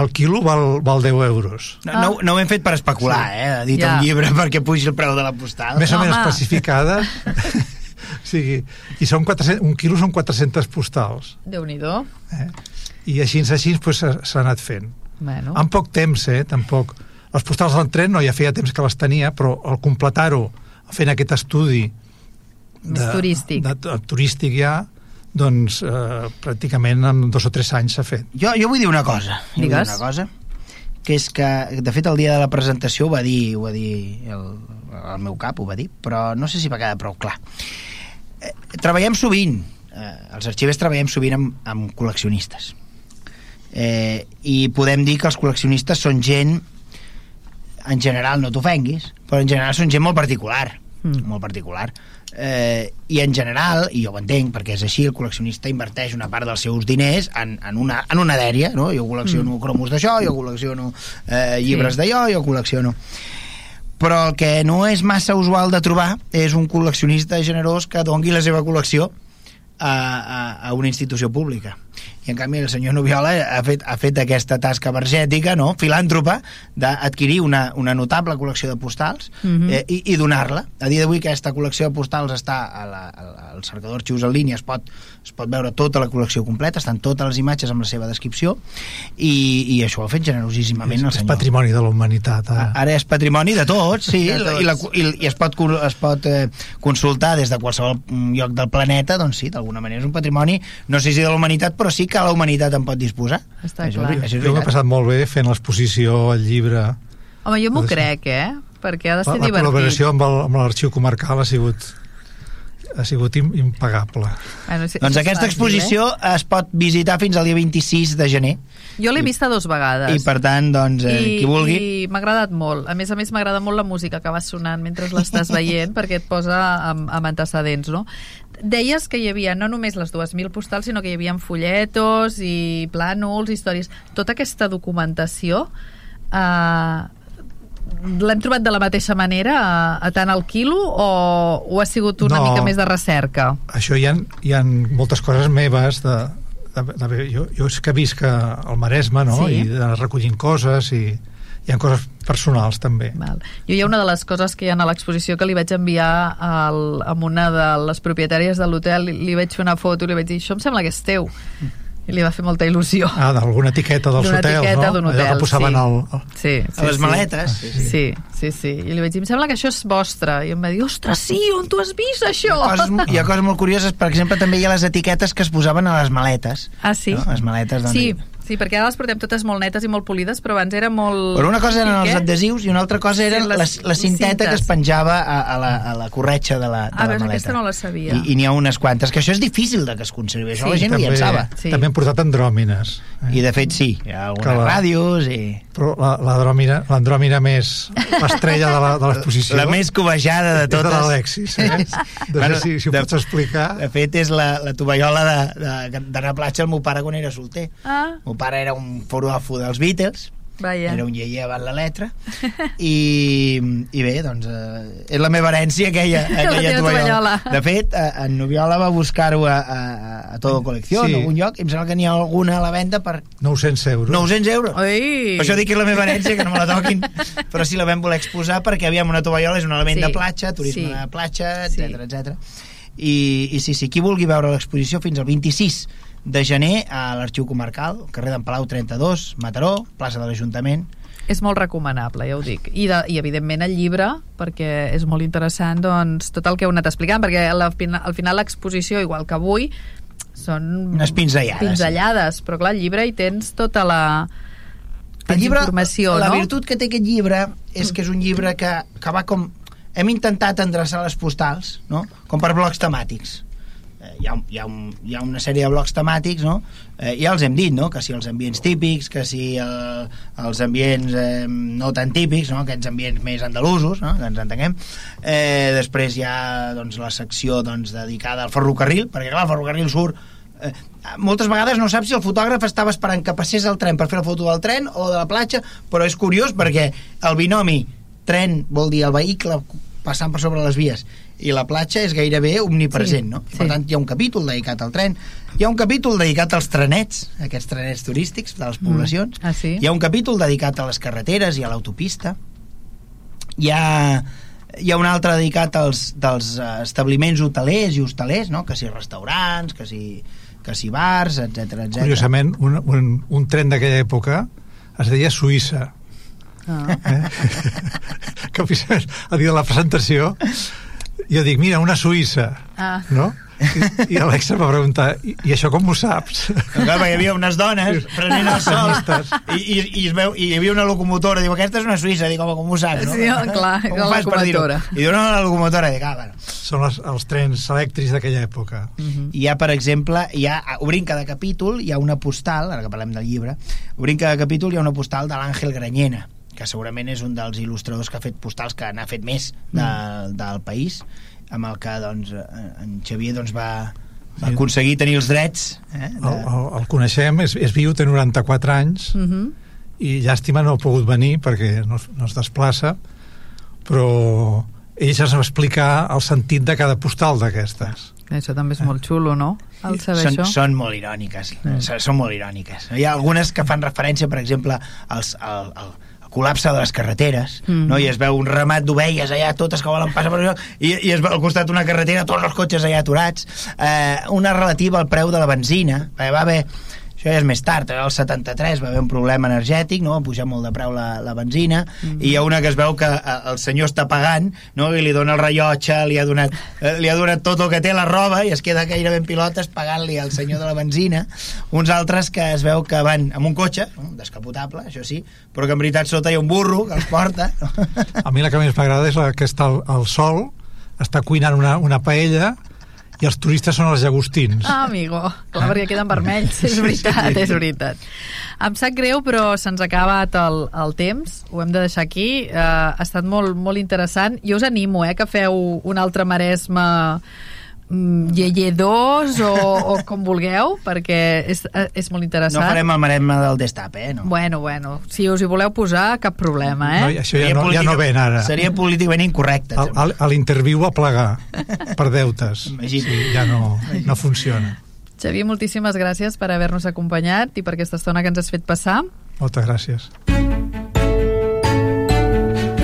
el quilo val, val 10 euros No, no, no ho hem fet per especular, eh? Dit Ja. un llibre perquè pugi el preu de la postal. més o menys especificada o sigui, i són 400, un quilo són 400 postals Déu-n'hi-do. eh? I així així pues, s'ha anat fent Bueno. en poc temps, eh, tampoc les postals del tren no ja feia temps que les tenia però al completar-ho fent aquest estudi Més turístic. de, de, turístic ja doncs eh, pràcticament en dos o tres anys s'ha fet Jo, jo vull dir una cosa. Jo vull dir Digues. una cosa que és que, de fet, el dia de la presentació ho va dir, ho va dir el, el meu cap, ho va dir, però no sé si va quedar prou clar. Eh, treballem sovint, eh, els arxivers treballem sovint amb, amb col·leccionistes. Eh, I podem dir que els col·leccionistes són gent, en general, no t'ofenguis, però en general són gent molt particular, Mm. molt particular. Eh, I en general, i jo ho entenc, perquè és així, el col·leccionista inverteix una part dels seus diners en, en, una, en una dèria, no? Jo col·lecciono mm. cromos d'això, jo col·lecciono eh, llibres Sí. d'allò, jo col·lecciono... Però el que no és massa usual de trobar és un col·leccionista generós que dongui la seva col·lecció a, a, a una institució pública. I en canvi el senyor Nubiola ha fet, ha fet aquesta tasca energètica, no? filàntropa, d'adquirir una, una notable col·lecció de postals Mhm. eh, i, i donar-la. A dia d'avui aquesta col·lecció de postals està a la, al, al cercador arxius en línia, es pot, es pot veure tota la col·lecció completa, estan totes les imatges amb la seva descripció i, i això ho ha fet generosíssimament el és, és senyor. patrimoni de la humanitat eh? Ara és patrimoni de tots, sí, De tots. I, la, i, i es pot, es pot eh, consultar des de qualsevol mm, lloc del planeta, doncs sí, d'alguna manera és un patrimoni, no sé si de la humanitat, però sí que la humanitat en pot disposar. Està això, clar. és- això és jo m'he passat molt bé fent l'exposició, el llibre Home, jo m'ho crec, eh? Perquè ha de la, ser la divertit. col·laboració amb el- amb l'arxiu comarcal ha sigut ha sigut im, impagable Bueno, sí, Doncs és aquesta fàcil, exposició es pot visitar fins al dia 26 de gener Eh? Jo l'he vista dos vegades. i per tant, doncs, eh, I, qui vulgui I m'ha agradat molt. A més a més, m'agrada molt la música que va sonant mentre l'estàs veient, perquè et posa amb, amb antecedents, no? Deies que hi havia no només les 2.000 postals, sinó que hi havia folletos i plànols, històries... Tota aquesta documentació eh, l'hem trobat de la mateixa manera a, a tant al quilo o, o ha sigut una No. mica més de recerca? això hi ha, hi ha moltes coses meves de, de, de, jo, jo és que visc al Maresme no? Sí. i de recollint coses i hi ha coses personals també Val. Jo hi ha una de les coses que hi ha a l'exposició que li vaig enviar al, a una de les propietàries de l'hotel, li, li vaig fer una foto i li vaig dir, això em sembla que és teu. I li va fer molta il·lusió. ah, d'alguna etiqueta dels hotels etiqueta no? d'un allò hotel, que posaven sí. al, al... Sí, sí, a les sí. maletes. Sí, sí. Sí, sí, sí. I li vaig dir, em sembla que això és vostre. I em va dir, ostres, sí, on tu has vist això? Coses, hi ha coses molt curioses, per exemple, també hi ha les etiquetes que es posaven a les maletes. Ah, sí? No? Les maletes d'on Sí, hi- sí, perquè ara les portem totes molt netes i molt polides, però abans era molt... Però una cosa eren Sí, els adhesius i una altra cosa Sí, era les- la, la les cinteta que es cintes. penjava a, a, la, a la corretxa de la, de Ah, la veus, maleta. aquesta no la sabia. I, i n'hi ha unes quantes, que això és difícil de que es conservi, això Sí. la gent també, pensava. Sí. també han portat andròmines eh? I de fet sí, hi ha algunes la- ràdios i... però la- l'andròmina l'andròmina més l'estrella de la- de l'exposició La més covejada de és de totes. l'Alexis eh? no Bueno, si, si ho de- pots explicar De fet, és la, la tovallola de- de- d'anar a platja el meu pare quan era solter. Ah, meu pare era un foròfo dels Beatles, vaja. era un lleier avant la letra, i, i bé, doncs, eh, és la meva herència aquella, aquella tovallola. tovallola. De fet, eh, en Nubiola va buscar-ho a, a, a Todo Colecció, Sí. en algun lloc, i em sembla que n'hi ha alguna a la venda per 900 euros 900 euros. Ui. Per això dic que és la meva herència, que no me la toquin, però sí la vam voler exposar perquè aviam una tovallola és un element Sí. de platja, turisme Sí. de platja, Sí. etc etc. I, I sí, sí, qui vulgui veure l'exposició fins al 26 de gener a l'Arxiu Comarcal, carrer d'en Palau 32, Mataró, plaça de l'Ajuntament. És molt recomanable, ja ho dic. I, de, I evidentment el llibre, perquè és molt interessant doncs, tot el que heu anat explicant, perquè al final, al final l'exposició, igual que avui, són Unes pinzellades. pinzellades però clar, al llibre hi tens tota la tens el llibre, informació, la no? virtut que té aquest llibre és que és un llibre que, que va com... Hem intentat endreçar les postals, no? Com per blocs temàtics. Eh, hi, ha, hi, ha un, hi ha una sèrie de blocs temàtics, no? Eh, ja els hem dit, no? Que si els ambients típics, que si el, els ambients eh, no tan típics, no? Aquests ambients més andalusos, no? Que ens entenguem. Eh, després hi ha doncs, la secció doncs, dedicada al ferrocarril, perquè clar, el ferrocarril surt eh, moltes vegades no saps si el fotògraf estava esperant que passés el tren per fer la foto del tren o de la platja, però és curiós perquè el binomi tren vol dir el vehicle passant per sobre les vies i la platja és gairebé omnipresent, Sí, no? sí. Per tant, hi ha un capítol dedicat al tren, hi ha un capítol dedicat als trenets, aquests trenets turístics de les poblacions, Ah, sí? hi ha un capítol dedicat a les carreteres i a l'autopista, hi ha hi ha un altre dedicat als dels eh, establiments hotelers i hostalers, no? que si restaurants, que si, que si bars, etc etc. Curiosament, un, un, un tren d'aquella època es deia Suïssa. Ah. Eh? que el dia de la presentació jo dic, mira, una Suïssa. Ah. No? I, i Alexa va preguntar, I, i això com ho saps? Clar, perquè hi havia unes dones prenent el sol i, i, i, es veu, i hi havia una locomotora diu, aquesta és una suïssa, dic, home, com ho saps no? Sí, clar, com la locomotora. i diu, no, la locomotora dic, ah, bueno. Són els, els trens elèctrics d'aquella època. hi ha, per exemple, hi ha, obrint cada capítol hi ha una postal, ara que parlem del llibre obrint cada capítol hi ha una postal de l'Àngel Granyena que segurament és un dels il·lustradors que ha fet postals que n'ha fet més de, del país amb el que doncs, eh, en Xavier doncs, va, va Sí. aconseguir tenir els drets eh, El, de... el, el coneixem, és, és viu, té 94 anys, Uh -huh. i llàstima no ha pogut venir perquè no, es- no es desplaça, però ell va explicar el sentit de cada postal d'aquestes. Això també és molt xulo, no? El saber són, això. són molt iròniques Mm. mm. són molt iròniques hi ha algunes que fan referència per exemple als, al, al, al col·lapse de les carreteres Mm. no? i es veu un ramat d'ovelles allà totes que volen passar per allò i, i es veu al costat una carretera tots els cotxes allà aturats eh, una relativa al preu de la benzina perquè va haver això ja és més tard, el 73 va haver un problema energètic, no? va pujar molt de preu la, la benzina, Mm. i hi ha una que es veu que eh, el senyor està pagant, no? i li dona el rellotge, li ha donat, eh, li ha donat tot el que té la roba, i es queda gairebé en pilotes pagant-li al senyor de la benzina. Uns altres que es veu que van amb un cotxe, no? descapotable, això sí, però que en veritat sota hi ha un burro que els porta. No? A mi la que més m'agrada és la que està al, al sol, està cuinant una, una paella, i els turistes són els llagostins. Ah, amigo. Clar, perquè queden vermells. És veritat, és veritat. Em sap greu, però se'ns ha acabat el, el temps. Ho hem de deixar aquí. Uh, ha estat molt, molt interessant. Jo us animo, eh, que feu un altre Maresme mm, Yeye 2 o, o com vulgueu, perquè és, eh, és molt No interessant. farem el maresme del destape, eh? No. Bueno, bueno, si us hi voleu posar, cap problema, eh? No, això ja no, ja no ven ara. Seria políticament incorrecte. A, l'interviu a plegar per deutes. Sí, ja no, no funciona. Xavier, moltíssimes gràcies per haver-nos acompanyat i per aquesta estona que ens has fet passar. Moltes gràcies.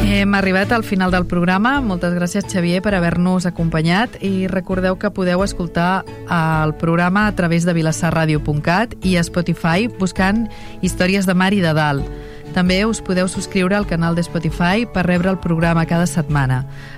Hem arribat al final del programa. Moltes gràcies, Xavier, per haver-nos acompanyat i recordeu que podeu escoltar el programa a través de vilassarradio.cat i a Spotify buscant Històries de Mar i de Dalt. També us podeu subscriure al canal de Spotify per rebre el programa cada setmana.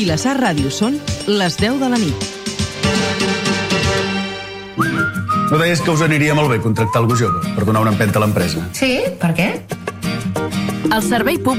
Vilassar Ràdio són les 10 de la nit. No deies que us aniria molt bé contractar algú jove per donar una empenta a l'empresa? Sí, per què? El servei públic